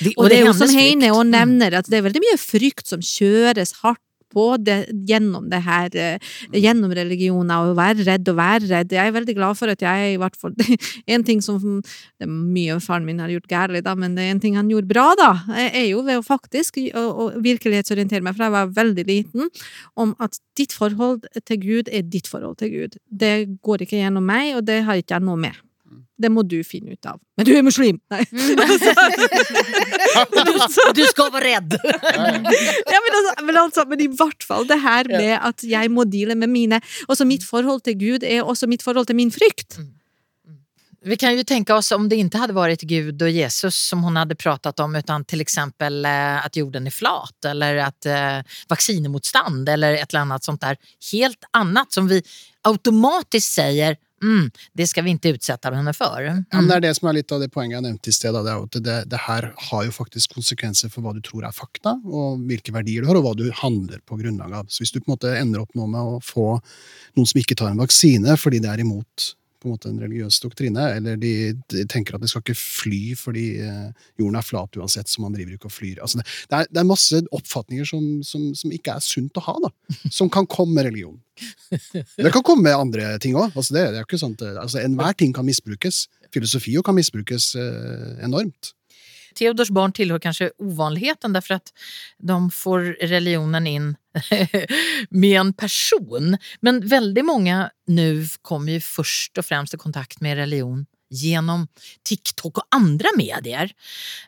Det, Og det er jo som Heine og Mm. nevner, at det er veldig mye frykt som kjøres hardt på det, gjennom det her, eh, gjennom religioner, og være redd og være redd. Jeg er veldig glad for at jeg i hvert fall En ting som det er Mye faren min har gjort galt, da, men det er en ting han gjorde bra, da, er jo ved å faktisk å, å virkelighetsorientere meg fra jeg var veldig liten, om at ditt forhold til Gud er ditt forhold til Gud. Det går ikke gjennom meg, og det har ikke jeg noe med. Det må du finne ut av. Men du er muslim! Nei. Du skal være rädd! Men, altså, men, i hvert fall det her med at jeg må deale med mine Også mitt forhold til Gud er også mitt forhold til min frykt. Vi kan ju tänka oss om det inte hade varit Gud och Jesus som hon hade pratat om utan till exempel eh, att jorden är flat eller att eh, vaccinmotstånd eller ett eller annat sånt där helt annat som vi automatiskt säger mm, det skal vi ikke utsette henne för. Ja, men Mm. det er det som er litt av det poenget jeg nevnte i sted. Det, er at det, det her har jo faktisk konsekvenser for hva du tror er fakta, og hvilke verdier du har, og hva du handler på grunnlag av. Så hvis du på en måte ender opp nå med å få noen som ikke tar en vaksine fordi det er imot på en måte en religiøs doktrine, eller de, de tenker at de skal ikke fly fordi eh, jorden er flat uansett, så man driver ikke og flyr. Altså det, det, er, det er masse oppfatninger som, som, som ikke er sunt å ha, da, som kan komme med religion. Det kan komme med andre ting òg. Altså det, det altså Enhver ting kan misbrukes. Filosofi kan misbrukes eh, enormt. Theodors barn tillhör kanske ovanligheten därför att de får religionen in med en person. Men väldigt många nu kommer ju först och främst i kontakt med religion genom TikTok och andra medier.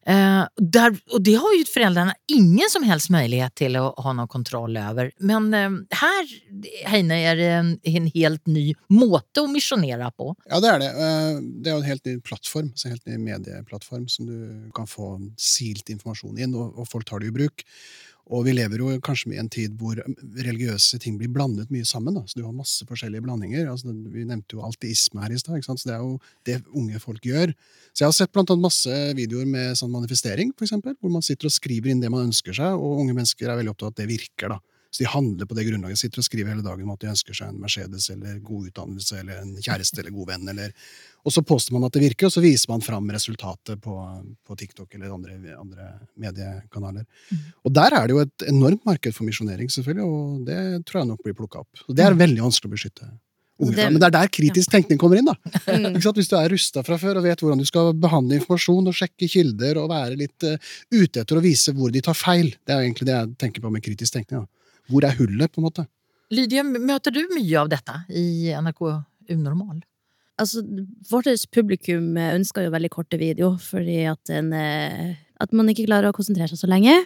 Eh, där, och det har ju föräldrarna ingen som helst möjlighet till att ha någon kontroll över. Men eh, här, Heine, är det en, en helt ny måte att missionera på. Ja, det er det. Eh, Det er en helt ny plattform, en helt ny medieplattform som du kan få silt informasjon inn, og folk tar det i bruk. Og vi lever jo kanskje i en tid hvor religiøse ting blir blandet mye sammen. Da. Så du har masse forskjellige blandinger. Altså, vi nevnte jo alteisme her i stad. Så det er jo det unge folk gjør. Så jeg har sett blant annet masse videoer med sånn manifestering, for eksempel, hvor man sitter og skriver inn det man ønsker seg, og unge mennesker er veldig opptatt av at det virker. da. Så de handler på det grunnlaget. Sitter og skriver hele dagen om at de ønsker seg en Mercedes eller god utdannelse eller en kjæreste eller god venn. Eller... Og så påstår man at det virker, og så viser man fram resultatet på, på TikTok eller andre, andre mediekanaler. Og der er det jo et enormt marked for misjonering, selvfølgelig, og det tror jeg nok blir plukka opp. Og det er veldig vanskelig å beskytte Det- Men det er der kritisk tenkning kommer inn, da. Mm. Hvis du er rusta fra før og vet hvordan du skal behandle informasjon og sjekke kilder og være litt uh, ute etter å vise hvor de tar feil. Det er egentlig det jeg tenker på med kritisk tenkning. Da. Hvor er hullet, på en måte? Lydia, møter du mye av dette i NRK Unormal? Altså, vårt publikum ønsker jo veldig korte video, fordi at, en, eh, at man ikke klarer å konsentrere seg så lenge.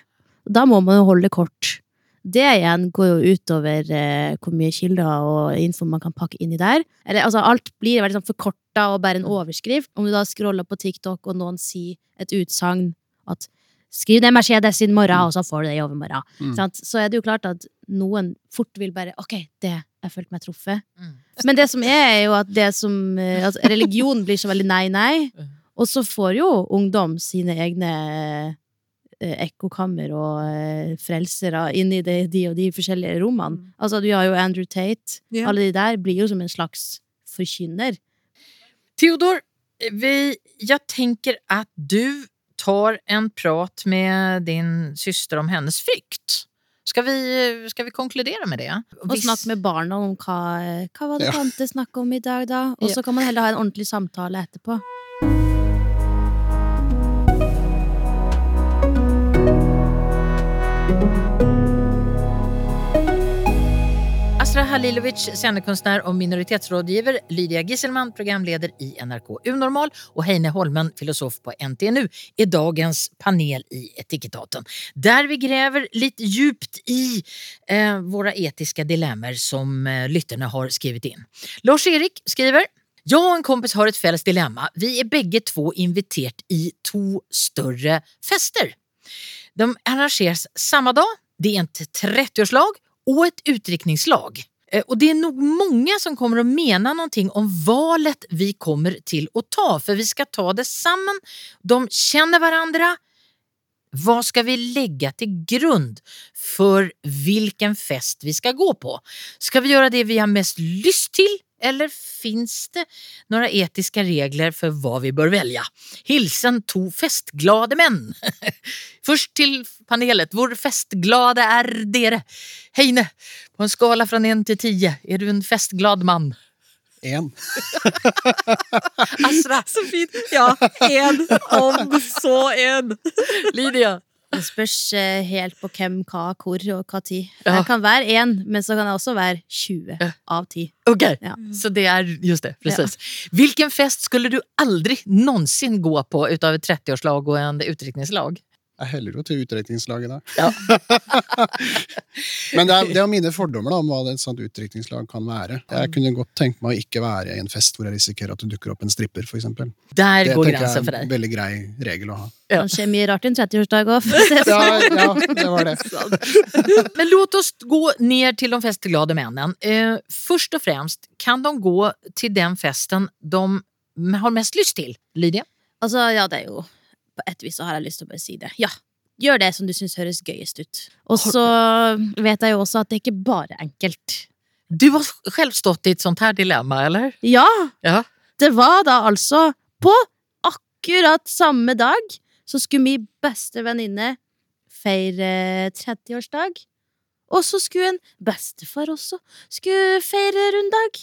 Da må man jo holde kort. Det igjen går jo utover eh, hvor mye kilder og info man kan pakke inni der. Eller, altså, alt blir veldig sånn forkorta og bare en overskrift. Om du da scroller på TikTok, og noen sier et utsagn at skriv ned Mercedes i morgen, og så får du det i overmorgen. Mm. Så er det jo klart at noen fort vil bare Ok, det, jeg følte meg truffet. Mm. Men det som er, er jo at det som altså, Religion blir så veldig nei, nei. Og så får jo ungdom sine egne eh, ekkokammer og eh, frelsere inn i de, de og de forskjellige rommene. Mm. Altså, du har jo Andrew Tate. Yeah. Alle de der blir jo som en slags forkynner. Theodor, vi, jeg tenker at du tar en prat med din syster om hennes frykt. Skal vi, skal vi konkludere med det? Og snakke med barna om hva, hva var det Ja. tante snakka om i dag, da? Og så kan man heller ha en ordentlig samtale etterpå. Halilovic, scenekunstner og minoritetsrådgiver, Lydia Gisselman, programleder i NRK Unormal og Heine Holmen, filosof på NTNU, er dagens panel i Etikettaten. der vi graver litt djupt i eh, våre etiske dilemmaer som eh, lytterne har skrevet in. Lars-Erik skriver jeg og en kompis har et felles dilemma. Vi er begge to invitert i to større fester. De arrangeres samme dag. Det er et 30-årslag og et utdrikningslag. Eh, Och det är nog många som kommer att mena någonting om valet vi kommer till att ta, för vi ska ta det samman. De känner varandra. Vad ska vi lägga till grund för vilken fest vi ska gå på? Ska vi göra det vi har mest lyst till eller finns det några etiska regler för vad vi bör välja? Hilsen to festglade män. Först till panelet. Hvor festglade är dere? Heine, på en skala från en till tio, är du en festglad man? Én. Asra, Så fint! Ja, én om så én. Lydia. Det spørs eh, helt på hvem, hva, hvor og hva tid. Ja. Jeg kan være én, men så kan jeg også være 20 Ja. av 10. Ok, Ja. så det er just det. Precis. Hvilken fest skulle du aldri noensinne gå på utav et 30-årslag og en utdrikningslag? Jeg heller jo til utdrikningslaget, da. Ja. Men det er, det er mine fordommer da, om hva et sånt utdrikningslag kan være. Jeg kunne godt tenkt meg å ikke være i en fest hvor jeg risikerer at det dukker opp en stripper, for. Där Det går for deg. Det er en veldig grei regel å ha. Ja. Kanskje mye rart i en 30-årsdag òg. Ja, ja, det var det. Men låt oss gå ned til de festglade mennene. Eh, først og fremst, kan de gå til den festen de har mest lyst til? Lydia? Altså, ja, det er jo På et vis så har jeg lyst til å bare si det. Ja, gjør det som du syns høres gøyest ut. Og så vet jeg jo også at det er ikke bare enkelt. Du har selv stått i et sånt her dilemma, eller? Ja, Ja. det var da altså på akkurat samme dag så skulle min beste venninne feire 30-årsdag. Og så skulle en bestefar også skulle feire runddag.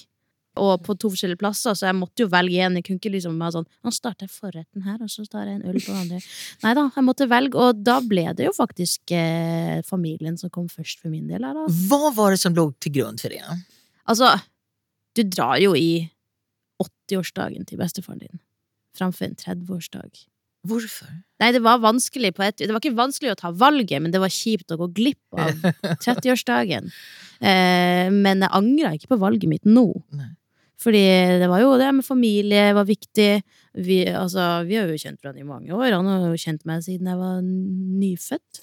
Og på to forskjellige plasser, så jeg måtte jo velge en. Jeg kunne ikke liksom være sånn Nå starter jeg forretten her, og så tar jeg en øl på den andre. Nei da, jeg måtte velge, og da ble det jo faktisk eh, familien som kom først for min del. Her, da. Hva var det som lå til grunn for det? Altså, du drar jo i 80-årsdagen til bestefaren din framfor en 30-årsdag. Hvorfor? Nei, det var vanskelig på et Det var ikke vanskelig å ta valget, men det var kjipt å gå glipp av 30-årsdagen. Eh, men jeg angra ikke på valget mitt nå. Nei. Fordi det var jo det med familie var viktig. Vi, altså, vi har jo kjent hverandre i mange år. Han har jo kjent meg siden jeg var nyfødt.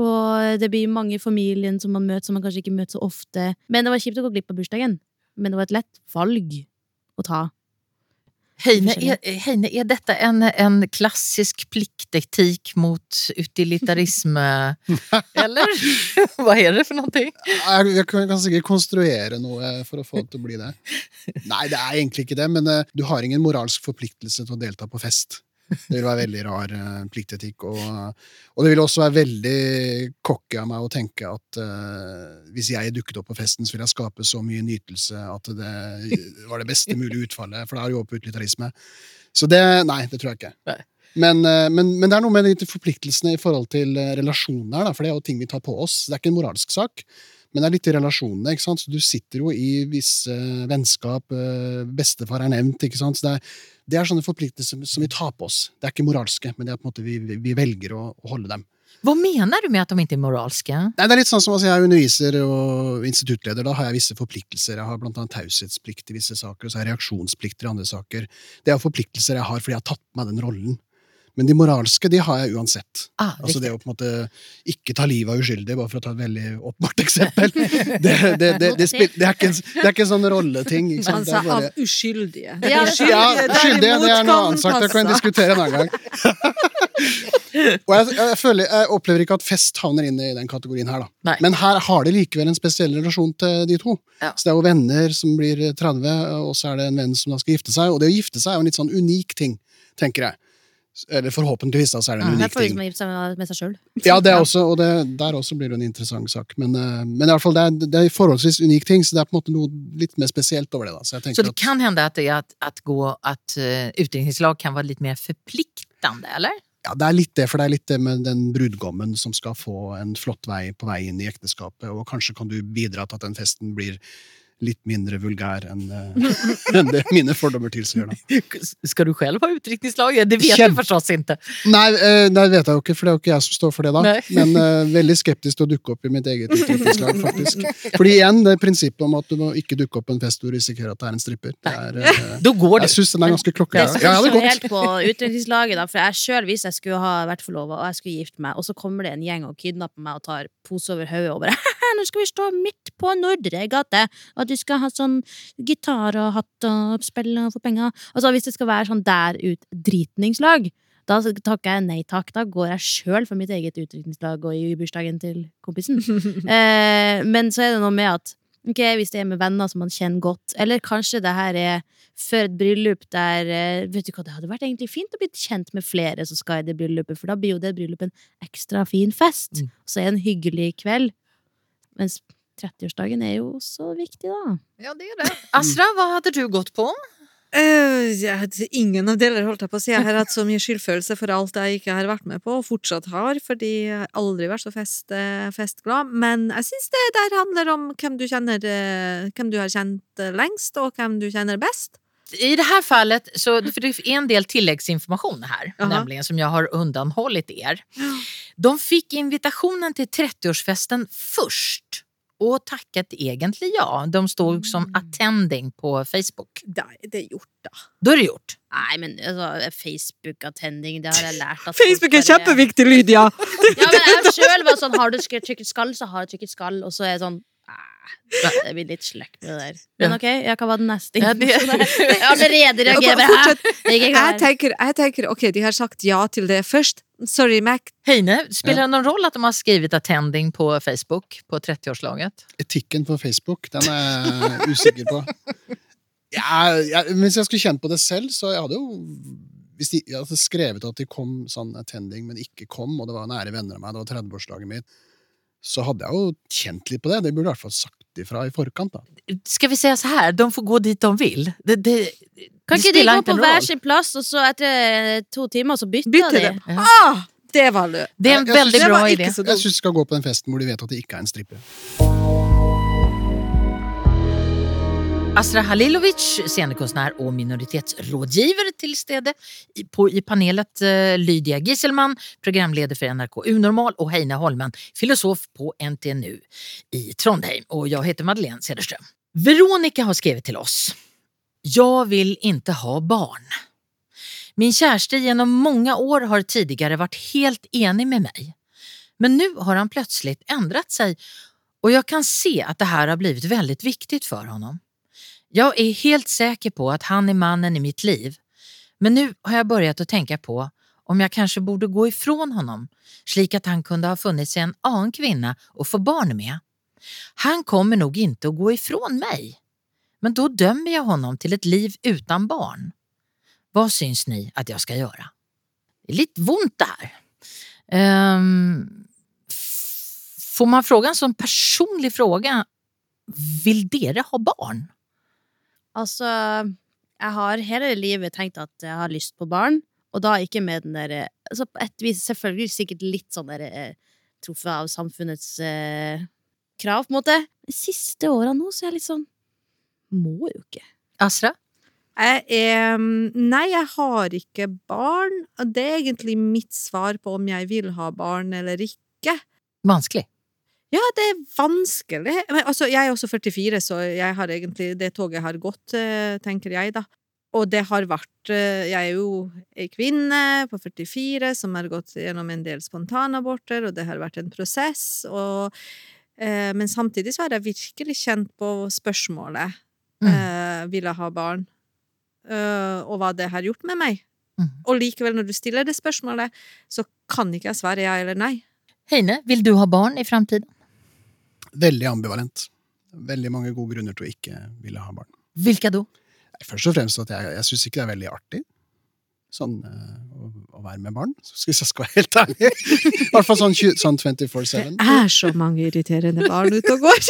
Og det blir mange i familien som man møter som man kanskje ikke møter så ofte. Men det var kjipt å gå glipp av bursdagen. Men det var et lett valg å ta. Heine, er, är, Heine, er dette en, en klassisk pliktetikk mot utilitarisme, eller? Hva er det for noe? Jeg, jeg kan, sikkert konstruere noe for å få det til å bli det. Nei, det er egentlig ikke det, men eh, du har ingen moralsk forpliktelse til å delta på fest. Det vil være veldig rar uh, pliktetikk. Og, og det vil også være veldig cocky av meg å tenke at uh, hvis jeg dukket opp på festen, så ville jeg skape så mye nytelse at det var det beste mulige utfallet, for da er det jo på utilitarisme. Så det Nei, det tror jeg ikke. Nei. Men, eh, men, men det er noe med de forpliktelsene i forhold til eh, relasjoner, da, for det er jo ting vi tar på oss. Det er ikke en moralsk sak. Men det er litt i relasjonene. ikke sant? Så Du sitter jo i visse vennskap. eh, Bestefar er nevnt. ikke sant? Så det er, det er sånne forpliktelser som vi tar på oss. Det er ikke moralske, men det er på en måte vi, vi velger å, å holde dem. Hva mener du med at de ikke er moralske? Nei, det er litt sånn som altså, Jeg er underviser og instituttleder. Da har jeg visse forpliktelser. Jeg har blant annet taushetsplikt i visse saker, og så har jeg reaksjonsplikter i andre saker. Det er forpliktelser jeg har fordi jeg har tatt på meg den rollen. Men de moralske de har jeg uansett. Ah, Altså det å på en måte ikke ta livet av uskyldige, bare for å ta et veldig åpenbart eksempel. Det, det, det, det, spil, det, er ikke en, det er ikke en sånn rolleting. Ikke sa er bare, av uskyldige. Ja, ja, uskyldige, det er noe annet sagt. Det kan vi diskutere en annen gang. Og jeg, jeg, føler, jeg opplever ikke at fest havner inn i den kategorien her, da. Nei. Men her har de likevel en spesiell relasjon til de to. Ja. Så det er jo venner som blir 30, og så er det en venn som da skal gifte seg. Og det å gifte seg er jo en litt sånn unik ting, tenker jeg. Eller forhåpentligvis da, så er det en Det er unik ting. som gift seg med, seg selv. Ja, det er også, og det, der også blir det en interessant sak. Men, eh, men i alle fall, det er, det er forholdsvis unik ting, så det er på en måte noe litt mer spesielt over det. da. Så jeg Så det det kan hende at, at, at, att, att, gå, att uh, utredningslag kan være litt mer forpliktende, eller? Ja, det er litt det, for det er litt det med den brudgommen som skal få en flott vei på vei inn i ekteskapet, og kanskje kan du bidra til at den festen blir litt mindre vulgær enn eh, enn det mine fordommer tilsier. Skal du selv ha utdrikningslag? Det vet Kjem... du forstås ikke. Nei, eh, det vet jeg jo ikke, for det er jo ikke jeg som står for det, da. Nei. Men uh, veldig skeptisk til å dukke opp i mitt eget utdrikningslag, faktisk. Fordi igjen, det er prinsippet om at du må ikke dukke opp på en fest hvor du risikerer at det er en stripper. Det er, uh, da går det. jeg syns den er ganske Det klokkeklar. spørs Ja, det jo er helt på utdrikningslaget, da. For jeg sjøl, hvis jeg skulle ha vært forlova og jeg skulle gifte meg, og så kommer det en gjeng og kidnapper meg og tar pose over hodet og bare Nå skal vi stå midt på Nordre gate, og du skal ha sånn gitar og hatt og spille og få penger. Altså, hvis det skal være sånn der ut dritningslag, da takker jeg nei takk. Da går jeg sjøl for mitt eget utdrikningslag og i bursdagen til kompisen. Eh, men så er det noe med at ok, hvis det er med venner som man kjenner godt, eller kanskje det her er før et bryllup der eh, Vet du hva, det hadde vært egentlig fint å bli kjent med flere som skal i det bryllupet, for da blir jo det bryllupet en ekstra fin fest. Mm. Så er det en hyggelig kveld. Mens 30-årsdagen er jo også viktig, da. Ja, det er det. Asra, hva hadde du gått på? Uh, jeg, ingen av deler, holdt jeg på å si. Jeg har hatt så mye skyldfølelse for alt jeg ikke har vært med på, og fortsatt har, fordi jeg har aldri vært så fest, eh, festglad. Men jeg syns det der handler om hvem du kjenner eh, Hvem du har kjent lengst, og hvem du kjenner best. I det här fallet, så, för det är en del tilläggsinformation här, Jaha. nämligen som jag har undanhållit er. De fick invitationen till 30-årsfesten först och tackat egentligen ja. De stod som attending på Facebook. Det er gjort, da. Då är det gjort. Nei, men altså, Facebook-attending, det har jeg lært Facebook er kjempeviktig, Lydia! Ja, men jeg sjøl var sånn Har du trykket skall, så har jeg trykket skall. Og så er jeg sånn "Ah, Det blir litt sløkt med det der. Men ok, jeg kan være den neste. Jeg allerede reagerer her Jeg er ikke Jeg klar." tenker, jeg tenker ok, de har sagt ja til det først. Sorry, Mac. Heine, spiller det noen roll at de har skrevet attending på Facebook på 30-årslaget? Etikken på Facebook, den er jeg usikker på. Ja, jeg, hvis jeg skulle kjent på det selv, så jeg hadde jo Hvis de jeg hadde skrevet at de kom sånn attending, men ikke kom, og det var nære venner av meg, det var 30-årslaget mitt, så hadde jeg jo kjent litt på det. Det burde i hvert fall sagt ifra i forkant. da. Skal vi si så her, de får gå dit de vil. Det, det, Kan ikke de gå på hver sin plass, og så etter to timer så bytter, Bytte de? det. Ja. Ah, det var lø. Det er en veldig bra idé. Jeg syns de skal gå på den festen hvor de vet at det ikke er en stripper. Asra Halilovic, scenekonstnär och minoritetsrådgivare till stede. I, på, I panelet eh, Lydia Gisselman, programledare för NRK Unormal och Heine Holmen, filosof på NTNU i Trondheim. Och jag heter Madeleine Cederström. Veronica har skrivit till oss. Jag vill inte ha barn. Min kärste genom många år har tidigare varit helt enig med mig. Men nu har han plötsligt ändrat sig och jag kan se att det här har blivit väldigt viktigt för honom. Jag är helt säker på att han är mannen i mitt liv. Men nu har jag börjat att tänka på om jag kanske borde gå ifrån honom, slik att han kunde ha funnit sig en annan kvinna och få barn med. Han kommer nog inte att gå ifrån mig. Men då dömer jag honom till ett liv utan barn. Vad syns ni att jag ska göra? Det är lite vondt det här. Um, får man fråga en sån personlig fråga, vill dere ha barn? Altså, jeg har hele livet tenkt at jeg har lyst på barn, og da ikke med den derre altså På et vis selvfølgelig sikkert litt sånn derre eh, truffet av samfunnets eh, krav, på en måte. De siste åra nå så er jeg litt sånn Må jo ikke. Asra? Jeg er Nei, jeg har ikke barn. Det er egentlig mitt svar på om jeg vil ha barn eller ikke. Vanskelig. Ja, det er vanskelig. Men, altså, jeg er også 44, så jeg har egentlig det toget har gått, eh, tenker jeg, da. og det har vært eh, Jeg er jo ei kvinne på 44 som har gått gjennom en del spontanaborter, og det har vært en prosess. Og, eh, men samtidig så har jeg virkelig kjent på spørsmålet Mm. eh, Vil jeg ha barn? Eh, og hva det har gjort med meg. Mm. Og likevel, når du stiller det spørsmålet, så kan ikke jeg svare ja eller nei. Heine, vil du ha barn i framtiden? Veldig ambivalent. Veldig mange gode grunner til å ikke ville ha barn. Hvilke er Nei, Først og fremst at jeg, jeg syns ikke det er veldig artig sånn, eh, å, å være med barn, så hvis jeg skal være helt ærlig. I hvert fall sånn, sånn 24-7, Det er så mange irriterende barn ute og går.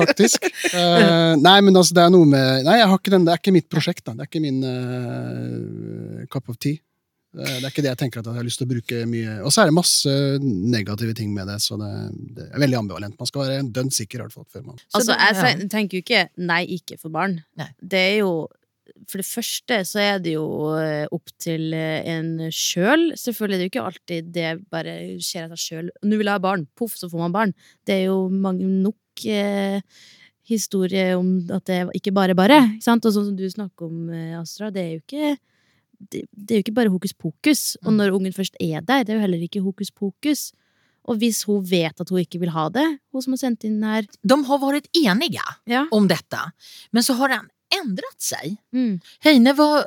faktisk. Uh, nei, men altså, det er noe med Nei, jeg har ikke den, det er ikke mitt prosjekt, da. Det er ikke min uh, cup of tea. Det er ikke det jeg tenker at jeg har lyst til å bruke mye Og så er det masse negative ting med det, så det, det er veldig ambivalent. Man skal være dønn sikker, i hvert fall, før man Altså, jeg tenker jo ikke nei, ikke for barn. Nei. Det er jo For det første så er det jo eh, opp til eh, en sjøl. Selvfølgelig det er det jo ikke alltid det bare skjer av seg sjøl. Nå vil jeg ha barn, poff, så får man barn. Det er jo mange nok eh, historier om at det ikke bare bare. Ikke sant? Og sånn som du snakker om, eh, Astra, det er jo ikke det, det er jo ikke bare hokus pokus. Og Mm. når ungen først er der, det er jo heller ikke hokus pokus. Og hvis hun vet at hun ikke vil ha det, hun som har sendt inn her De har vært enige Ja. om dette, men så har den endret seg. Mm. Heine, hva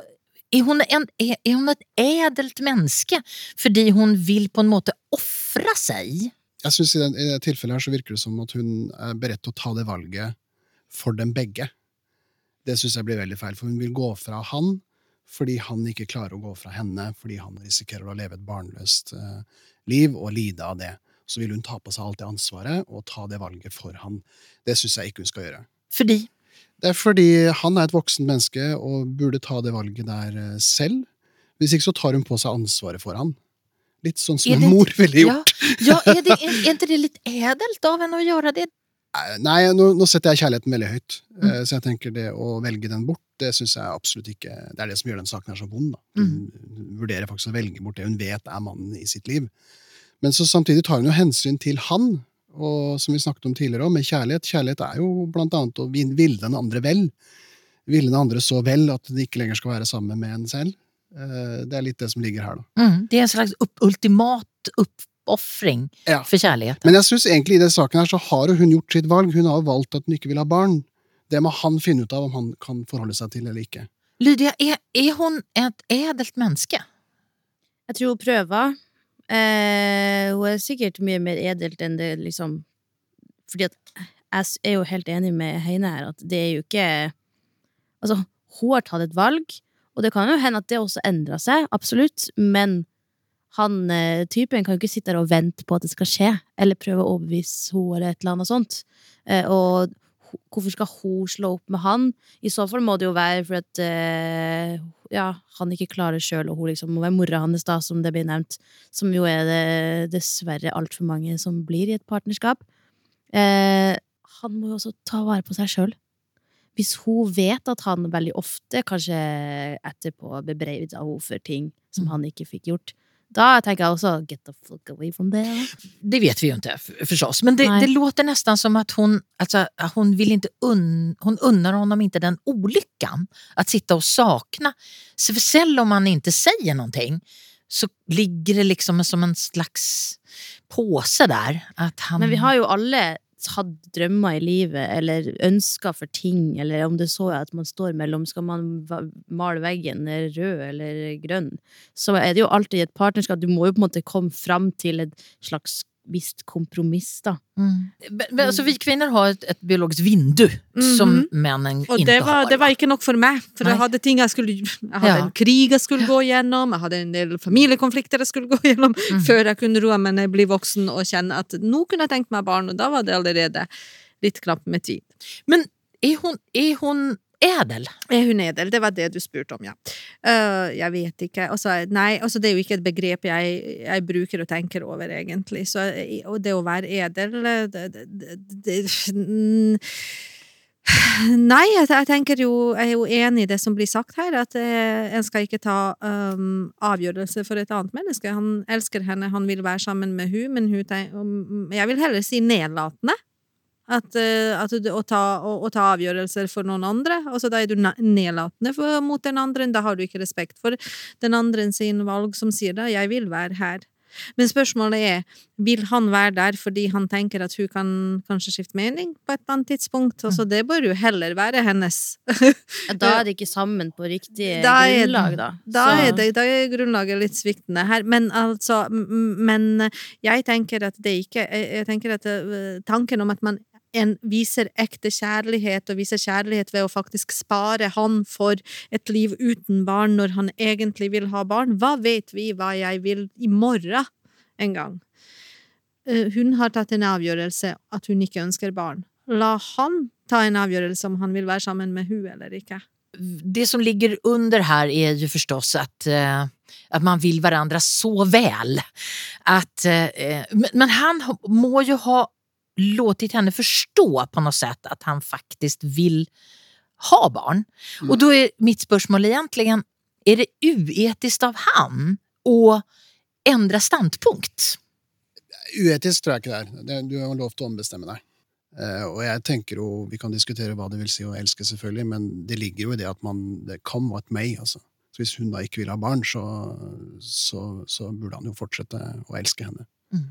er hun en, er, är hon ett ädelt menneske fordi hun vil på en måte offre seg? Jeg synes i, den, I det tilfellet her så virker det som at hun er beredt til å ta det valget for dem begge. Det syns jeg blir veldig feil, for hun vil gå fra han fordi han ikke klarer å gå fra henne, fordi han risikerer å leve et barnløst eh, liv og lide av det. Så vil hun ta på seg alt det ansvaret og ta det valget for han. Det syns jeg ikke hun skal gjøre. Fordi Det er fordi han er et voksen menneske og burde ta det valget der eh, selv. Hvis ikke så tar hun på seg ansvaret for han. Litt sånn som det, en mor ville gjort. Ja, ja er, det, er, er, det litt edelt av henne å gjøre det? Nei, nå, nå setter jeg kjærligheten veldig høyt. Mm. Eh, Så jeg tenker det å velge den bort, det syns jeg absolutt ikke Det er det som gjør den saken her så vond. Hun vurderer faktisk å velge bort det hun vet er mannen i sitt liv. Men så samtidig tar hun jo hensyn til han, og som vi snakket om tidligere, med kjærlighet. Kjærlighet er jo blant annet å vil- ville den andre vel. Ville den andre så vel at de ikke lenger skal være sammen med en selv. Eh, Det er litt det som ligger her, da. Mm, det er en slags ultimat ultimat uppoffring Ja. for kjærlighet. Men jeg syns egentlig i den saken her så har hun gjort sitt valg. Hun har valgt at hun ikke vil ha barn. Det må han finne ut av om han kan forholde seg til eller ikke. Lydia, er, er hun et edelt menneske? Jeg tror hun prøver. Eh, hun er sikkert mye mer edelt enn det liksom Fordi at jeg er jo helt enig med Heine her, at det er jo ikke Altså, hun har tatt et valg, og det kan jo hende at det også endrer seg, absolutt, men han eh, typen kan jo ikke sitte der og vente på at det skal skje, eller prøve å overbevise henne eller et eller annet sånt. Eh, og hvorfor skal hun slå opp med han? I så fall må det jo være for at eh, ja, han ikke klarer sjøl, og hun liksom må være mora hans, da, som det blir nevnt. Som jo er det dessverre altfor mange som blir i et partnerskap. Eh, han må jo også ta vare på seg sjøl. Hvis hun vet at han veldig ofte, kanskje etterpå, bebreider henne for ting som Mm. han ikke fikk gjort, da tenker jeg også get the fuck away from there. Det vet vi jo ikke, forstås. förstås. Men det, det låter nesten som at hun, alltså, hun, vill inte un, hun unnar honom ikke den olyckan att sitta och sakna. Så för om han ikke sier någonting så ligger det liksom som en slags påse der. Han, Men vi har jo alle hatt drømmer i livet, eller ønsker for ting, eller om det så er at man står mellom Skal man male veggen rød eller grønn? Så er det jo alltid et partnerskap. Du må jo på en måte komme fram til et slags visst kompromiss, da. Mm. Men, men, alltså, vi kvinner har et, et biologisk vindu som Mhm. männen Og ikke det var, har. det var ikke nok for meg, for Nei. jeg hadde ting jeg skulle Jeg hadde Ja. en krig jeg skulle gå gjennom, jeg hadde en del familiekonflikter jeg skulle gå gjennom, Mm. før jeg kunne roe meg ned, bli voksen og kjenne at nå kunne jeg tenkt meg barn, og da var det allerede litt knapt med tid. Men er hun, er hun ädel? Er hun edel? Det var det du spurte om, ja. Uh, jeg vet ikke. Altså, nei, altså, det er jo ikke et begrep jeg, jeg bruker og tenker over, egentlig. Så, og det å være edel det, det, det, det Nei, jeg, tenker jo Jeg er jo enig i det som blir sagt her, at eh, en skal ikke ta um, avgjørelse for et annet menneske. Han elsker henne, han vil være sammen med hun, men hun tenk, um, Jeg vil heller si nedlatende. At, eh, at du, å, ta, å, å ta avgjørelser for noen andre. Altså, da er du nedlatende for, mot den andre. Da har du ikke respekt for den andre sin valg, som sier da 'jeg vil være her'. Men spørsmålet er, vil han være der fordi han tenker at hun kan kanskje skifte mening på et eller annet tidspunkt? Altså, det bør jo heller være hennes. Ja, Da er det ikke sammen på riktig Da er- grunnlag, da. Da er, det, da er grunnlaget litt sviktende her. Men altså Men jeg tenker at det ikke Jeg, jeg tenker at eh, tanken om at man en viser ekte kjærlighet, og viser kjærlighet ved å faktisk spare han for et liv uten barn når han egentlig vil ha barn. Hva vet vi hva jeg vil i morgen en gang? Eh, Hun har tatt en avgjørelse at hun ikke ønsker barn. La han ta en avgjørelse om han vil være sammen med hun eller ikke. Det som ligger under her, er jo forstås at at man vill varandra så väl. Att, eh, men han må jo ha låtit henne förstå på något sätt att han faktiskt vill ha barn. Och då är mitt spörsmål egentligen, är det uetiskt av han att ändra standpunkt? Uetisk tror jeg ikke det er. Du har lov til å ombestemme deg. Eh, og jeg tenker jo, Vi kan diskutere hva det vil si å elske, selvfølgelig, men det ligger jo i det at man det kan what may. altså. Så Hvis hun da ikke vil ha barn, så, så, så burde han jo fortsette å elske henne. Mm.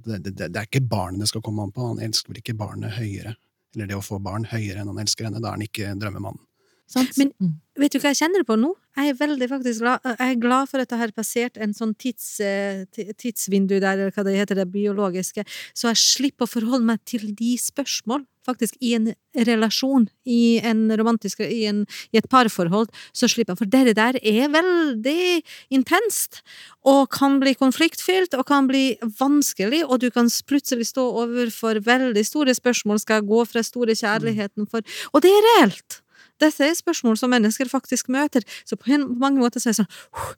At Det, det, det er ikke barnet det skal komme an på. Han elsker vel ikke barnet høyere. Eller det å få barn høyere enn han elsker henne. Da er han ikke drømmemannen. Sant? Men Mm. vet du hva jeg kjenner på nå? Jeg er veldig faktisk glad, jeg er glad for at jeg har passert en sånn tids, eh, tidsvindu der, eller hva det heter, det biologiske, så jeg slipper å forholde meg til de spørsmål, faktisk i en relasjon, i en romantisk, i, en, i et parforhold, så slipper jeg, for det der er veldig intenst, og kan bli konfliktfylt, og kan bli vanskelig, og du kan plutselig stå overfor veldig store spørsmål, skal gå fra store kjærligheten for, og det er reelt! Dette er spørsmål som mennesker faktisk møter, så på, en, på mange måter så er det sånn «Huh,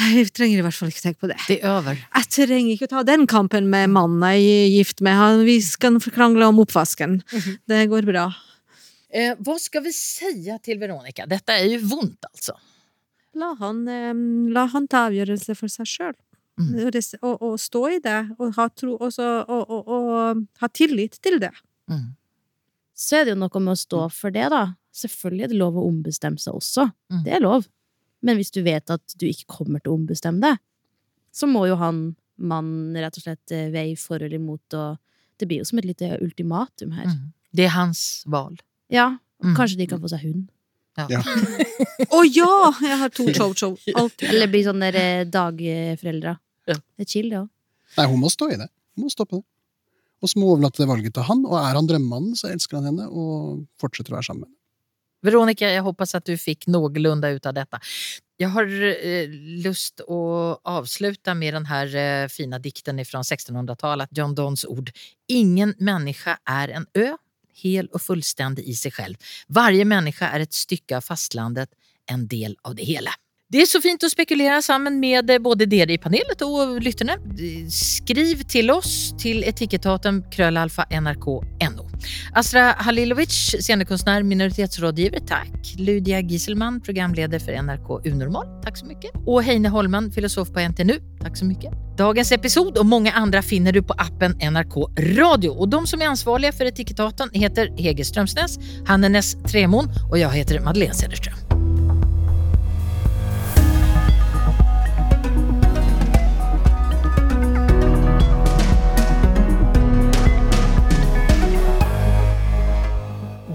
Jeg trenger i hvert fall ikke tenke på det. Det øver. Jeg trenger ikke å ta den kampen med mannen jeg er gift med. Han- Vi skal krangle om oppvasken. Det går bra. Eh, hva skal vi si til Veronica? Dette er jo vondt altså. La han, eh, la han ta avgjørelse for seg sjøl. Mm. Og, og stå i det, og ha, tro, og, så- og, og, og ha tillit til det. Mm. Så er det jo noe med å stå for det, da. Selvfølgelig er det lov å ombestemme seg også. Mm. Det er lov. Men hvis du vet at du ikke kommer til å ombestemme deg, så må jo han mannen rett og slett eh, veie for eller imot, og det blir jo som et lite ultimatum her. Mm. Det er hans valg. Ja, Mm. kanskje de kan få seg hund. Ja. Ja. Å ja! Jeg har to chow-chow. Eller bli sånne der, eh, dagforeldre. Ja. Det er chill, det òg. Nei, hun må stå i det. Hun må stå på det. Og så må hun overlate det valget til han, og er han drømmemannen, så elsker han henne og fortsetter å være sammen med henne. Veronica, jag hoppas att du fick någorlunda ut av detta. Jag har eh, lust att avsluta med den här eh, fina dikten från 1600-talet, John Donnes ord. Ingen människa är en ö, hel och fullständig i sig själv. Varje människa är ett stycke av fastlandet, en del av det hela. Det är så fint att spekulera sammen med eh, både dere i panelet och lytterne. Skriv till oss till etikettaten krölalfa Astra Halilovic, scenekonstnär, minoritetsrådgivare, tack. Lydia Giselman, programledare för NRK Unormal, tack så mycket. Och Heine Holman, filosof på NTNU, tack så mycket. Dagens episod och många andra finner du på appen NRK Radio. Och de som är ansvariga för etikettaten heter Hege Strömsnäs, Hannenes Tremon och jag heter Madeleine Cederström.